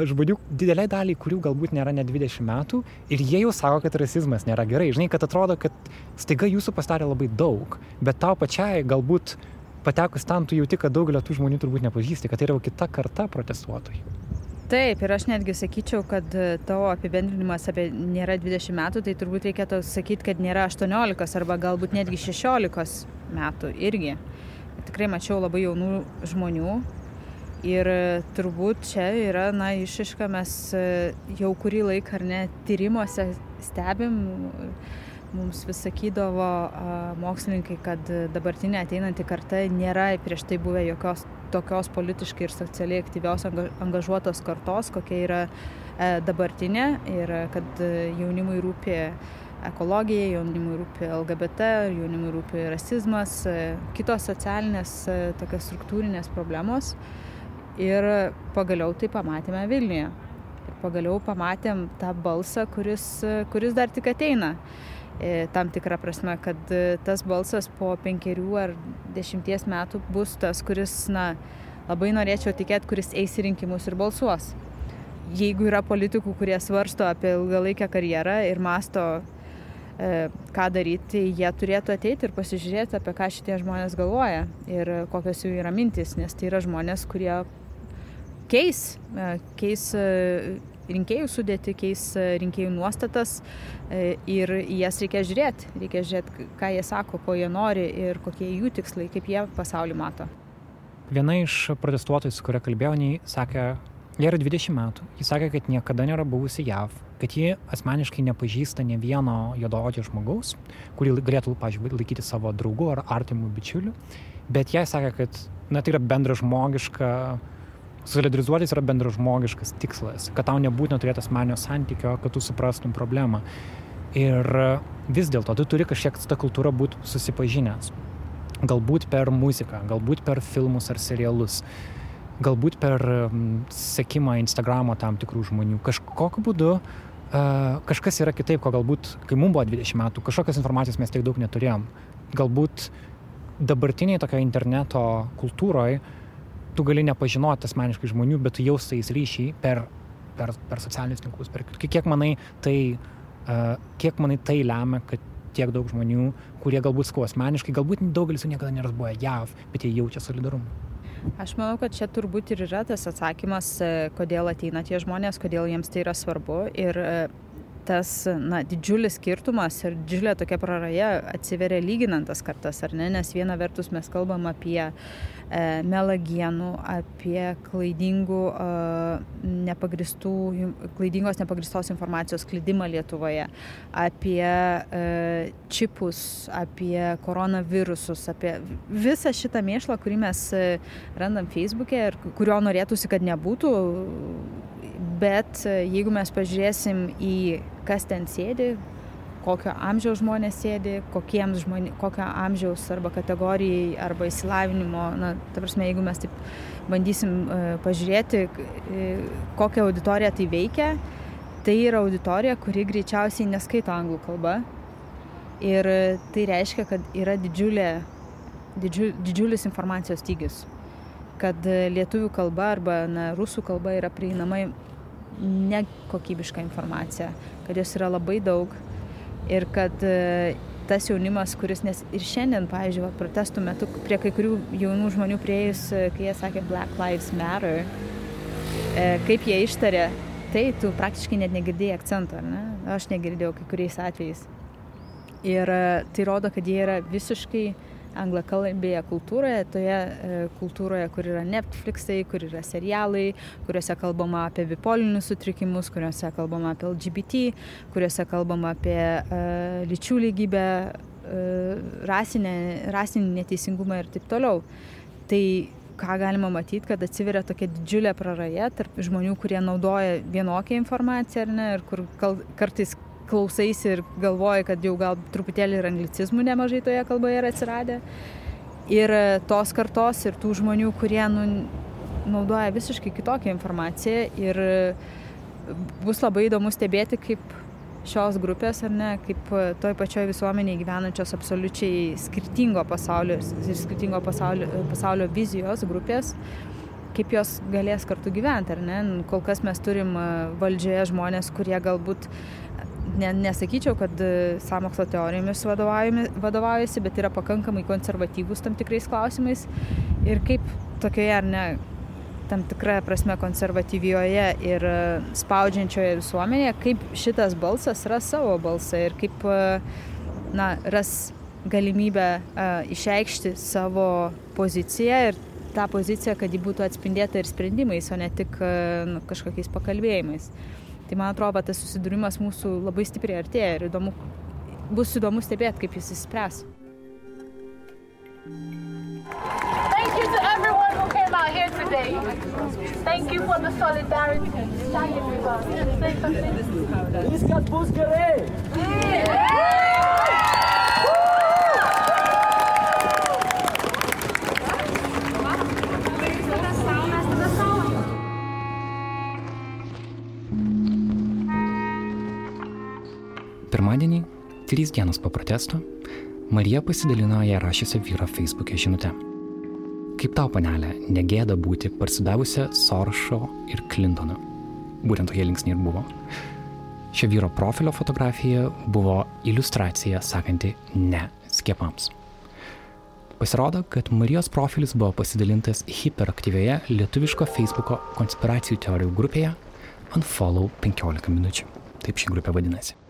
Speaker 11: žmonių dideliai daliai, kurių galbūt nėra net 20 metų ir jie jau sako, kad rasizmas nėra gerai. Žinai, kad atrodo, kad staiga jūsų pastarė labai daug, bet tau pačiai galbūt patekus ten tu jauti, kad daugelio tų žmonių turbūt nepažįsti, kad tai yra jau kita karta protestuotojų.
Speaker 25: Taip, ir aš netgi sakyčiau, kad tavo apibendrinimas apie nėra 20 metų, tai turbūt reikėtų sakyti, kad nėra 18 arba galbūt netgi 16 metų irgi tikrai mačiau labai jaunų žmonių. Ir turbūt čia yra, na, išiška, mes e, jau kurį laiką ar ne tyrimuose stebim, mums vis sakydavo mokslininkai, kad dabartinė ateinanti karta nėra prieš tai buvę jokios tokios politiškai ir socialiai aktyvios angažuotos kartos, kokia yra e, dabartinė ir kad jaunimui rūpi ekologija, jaunimui rūpi LGBT, jaunimui rūpi rasizmas, e, kitos socialinės e, tokios struktūrinės problemos. Ir pagaliau tai pamatėme Vilniuje. Ir pagaliau pamatėm tą balsą, kuris, e, kuris dar tik ateina. Tam tikrą prasme, kad tas balsas po penkerių ar dešimties metų bus tas, kuris, na, labai norėčiau tikėti, kuris eis į rinkimus ir balsuos. Jeigu yra politikų, kurie svarsto apie ilgalaikę karjerą ir masto E, ką daryti, jie turėtų ateiti ir pasižiūrėti, apie ką šitie žmonės galvoja ir kokios jų yra mintis, nes tai yra žmonės, kurie keis, e, keis e, rinkėjų sudėti, keis rinkėjų nuostatas ir į jas reikia žiūrėti. Reikia žiūrėti, ką jie sako, ko jie nori ir kokie jų tikslai, kaip jie pasaulį mato.
Speaker 11: Viena iš protestuotojų, su kuria kalbėjau, sakė, jie yra 20 metų. Jis sakė, kad niekada nėra buvusi JAV, kad ji asmeniškai nepažįsta ne vieno juodaodžio žmogaus, kurį galėtų, pažiūrėjau, laikyti savo draugu ar artimu bičiuliu, bet jai sakė, kad na, tai yra bendražmogiška, solidarizuotis yra bendražmogiškas tikslas, kad tau nebūtina turėti asmenio santykio, kad tu suprastum problemą. Ir vis dėlto tu turi kažkiek su ta kultūra būti susipažinęs. Galbūt per muziką, galbūt per filmus ar serialus galbūt per sekimą Instagramo tam tikrų žmonių. Kažkokiu būdu kažkas yra kitaip, ko galbūt, kai mums buvo 20 metų, kažkokios informacijos mes tiek daug neturėjom. Galbūt dabartiniai tokio interneto kultūroje
Speaker 2: tu gali nepažinoti asmeniškai žmonių, bet tu jaus su jais ryšį per, per, per socialinius tinklus. Per, kiek, manai, tai, uh, kiek manai tai lemia, kad tiek daug žmonių, kurie galbūt skau asmeniškai, galbūt daugelis jų niekada nėra buvę JAV, bet jie jaučia solidarumą.
Speaker 25: Aš manau, kad čia turbūt ir yra tas atsakymas, e, kodėl ateina tie žmonės, kodėl jiems tai yra svarbu. Ir e, tas na, didžiulis skirtumas ir didžiulė tokia praraja atsiveria lyginant tas kartas, ar ne? Nes viena vertus mes kalbam apie e, melagienų, apie klaidingų, e, nepagristų, klaidingos nepagristos informacijos klydimą Lietuvoje, apie e, čipus, apie koronavirusus, apie visą šitą mėšlą, kurį mes e, randam Facebook'e ir kurio norėtųsi, kad nebūtų bet e, jeigu mes pažiūrėsim į kas ten sėdi, kokio amžiaus žmonės sėdi, kokiems žmonė, kokio amžiaus arba kategorijai arba įsilavinimo, na, ta prasme, jeigu mes taip bandysim uh, pažiūrėti, uh, kokią auditoriją tai veikia, tai yra auditorija, kuri greičiausiai neskaito anglų kalba. Ir tai reiškia, kad yra didžiulė, didžiu, didžiulis informacijos stygius kad lietuvių kalba arba na, rusų kalba yra prieinama nekokybiška informacija, kad jos yra labai daug ir kad e, tas jaunimas, kuris, nes ir šiandien, pavyzdžiui, va, protestų metu prie kai kurių jaunų žmonių prieėjus, e, kai jie sakė Black Lives Matter, e, kaip jie ištarė, tai tu praktiškai net negirdėjai akcento, ne? Aš negirdėjau kai kuriais atvejais. Ir tai rodo, kad jie yra visiškai anglakalbėje kultūroje, toje e, kultūroje, kur yra Netflixai, kur yra serialai, kuriuose kalbama apie bipolinius sutrikimus, kuriuose kalbama apie LGBT, kuriuose kalbama apie uh, lyčių lygybę, uh, rasinę, rasinį neteisingumą ir taip toliau. Tai ką galima matyti, kad atsiveria tokia didžiulė praraja tarp žmonių, kurie naudoja vienokią informaciją ne, ir kur kartais klausaisi ir galvoji, kad jau gal truputėlį ir anglicizmų nemažai toje kalboje yra atsiradę. Ir e, tos kartos ir tų žmonių, kurie nu, naudoja visiškai kitokią informaciją ir e, bus labai įdomu stebėti, kaip šios grupės, ar ne, kaip e, toj pačioj visuomenėje gyvenančios absoliučiai skirtingo pasaulio ir skirtingo pasaulio, pasaulio vizijos grupės, kaip jos galės kartu gyventi, ar ne. Kol kas mes turim valdžioje žmonės, kurie galbūt ne, nesakyčiau, kad e, sąmokslo teorijomis vadovaujasi, bet yra pakankamai konservatyvus tam tikrais klausimais. Ir kaip tokioje ar ne tam tikrą prasme konservatyvioje ir e, spaudžiančioje visuomenėje, kaip šitas balsas ras savo balsą ir kaip e, na, ras galimybę uh, išreikšti savo poziciją ir tą poziciją, kad ji būtų atspindėta ir sprendimais, o ne tik uh, nu, kažkokiais pakalbėjimais. Uh, Tai man atrodo, tas susidūrimas mūsų labai stipriai artėja ir įdomu, bus įdomu stebėti, kaip jis įspręs.
Speaker 4: Thank you to everyone who came out here today. Thank you for the solidarity. Say something. Viskas bus gerai. Yeah.
Speaker 2: Pirmadienį, trys dienos po protesto, Marija pasidalino ją rašysią vyro Facebook'e žinutę. Kaip tau, panelė, negėda būti parsidavusią Soršo ir Clintoną. Būtent tokie linksniai ir buvo. Šio vyro profilio fotografija buvo iliustracija sakanti ne skiepams. Pasirodo, kad Marijos profilis buvo pasidalintas hiperaktyvioje lietuviško Facebook'o konspiracijų teorijų grupėje Unfollow 15 minučių. Taip ši grupė vadinasi.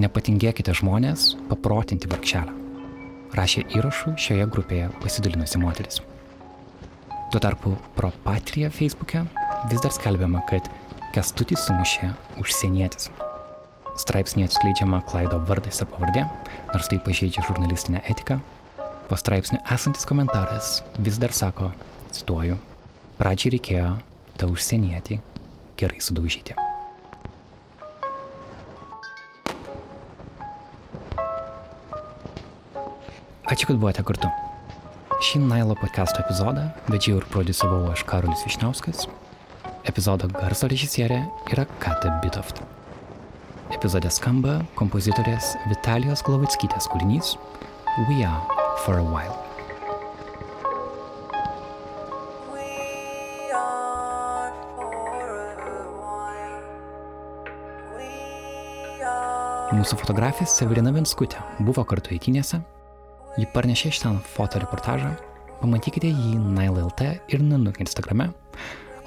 Speaker 2: Nepatingėkite žmonės paprotinti vargšelę, rašė įrašų šioje grupėje pasidalinusi moteris. Tuo tarpu pro Patriją Facebook'e vis dar skelbiama, kad Kestutį sumušė užsienietis. Straipsnė atskleidžiama Klaido vardas ir pavardė, nors tai pažeidžia žurnalistinę etiką. Po straipsniu esantis komentaras vis dar sako, cituoju, pradžiai reikėjo tą užsienietį gerai sudaužyti. Ačiū, kad buvote kartu. Šį Nailo podcast'o epizodą vedžiau ir prodiusavau aš Karolis Višniauskas. Epizodo garso režisierė yra Kata Bitoft. Epizode skamba kompozitorės Vitalijos Glavitskytės kūrinys We Are For A While. Mūsų fotografė Severina Venskutė buvo kartu eitinėse Ji parnešė ten fotoreportažą. Pamatykite jį NileLT ir Nanuk Instagrame.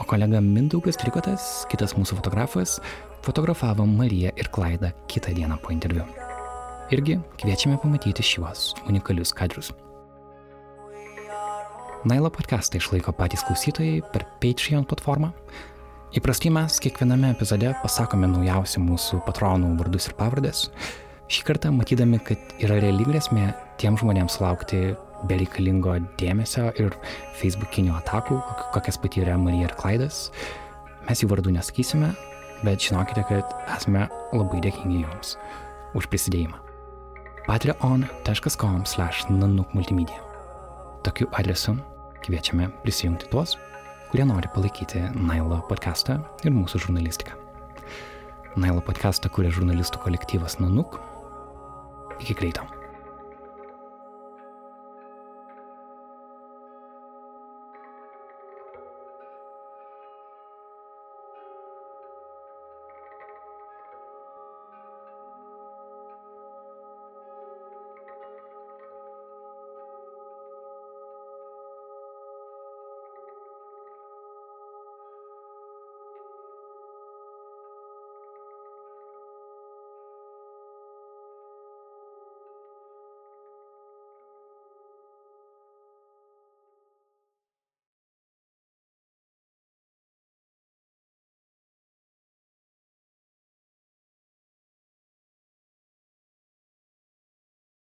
Speaker 2: O kolega Mindaugas Trikotas, kitas mūsų fotografas, fotografavo Mariją ir Klaidą kitą dieną po interviu. Irgi kviečiame pamatyti šiuos unikalius kadrus. Nailo podcastą išlaiko patys klausytojai per Patreon platformą. Įprastai mes kiekviename epizode pasakome naujausių mūsų patronų vardus ir pavardės. Šį kartą matydami, kad yra reali grėsmė tiem žmonėms laukti bereikalingo dėmesio ir facebookinių atakų, kokias patyrė Marija ir Klaidas, mes jų vardų nesakysime, bet žinokite, kad esame labai dėkingi jums už prisidėjimą. patreon.com slash nanukmultimedia. Tokiu adresu kviečiame prisijungti tuos, kurie nori palaikyti Nailo podcastą ir mūsų žurnalistiką. Nailo podcastą kuria žurnalistų kolektyvas Nanuk. Iki greito.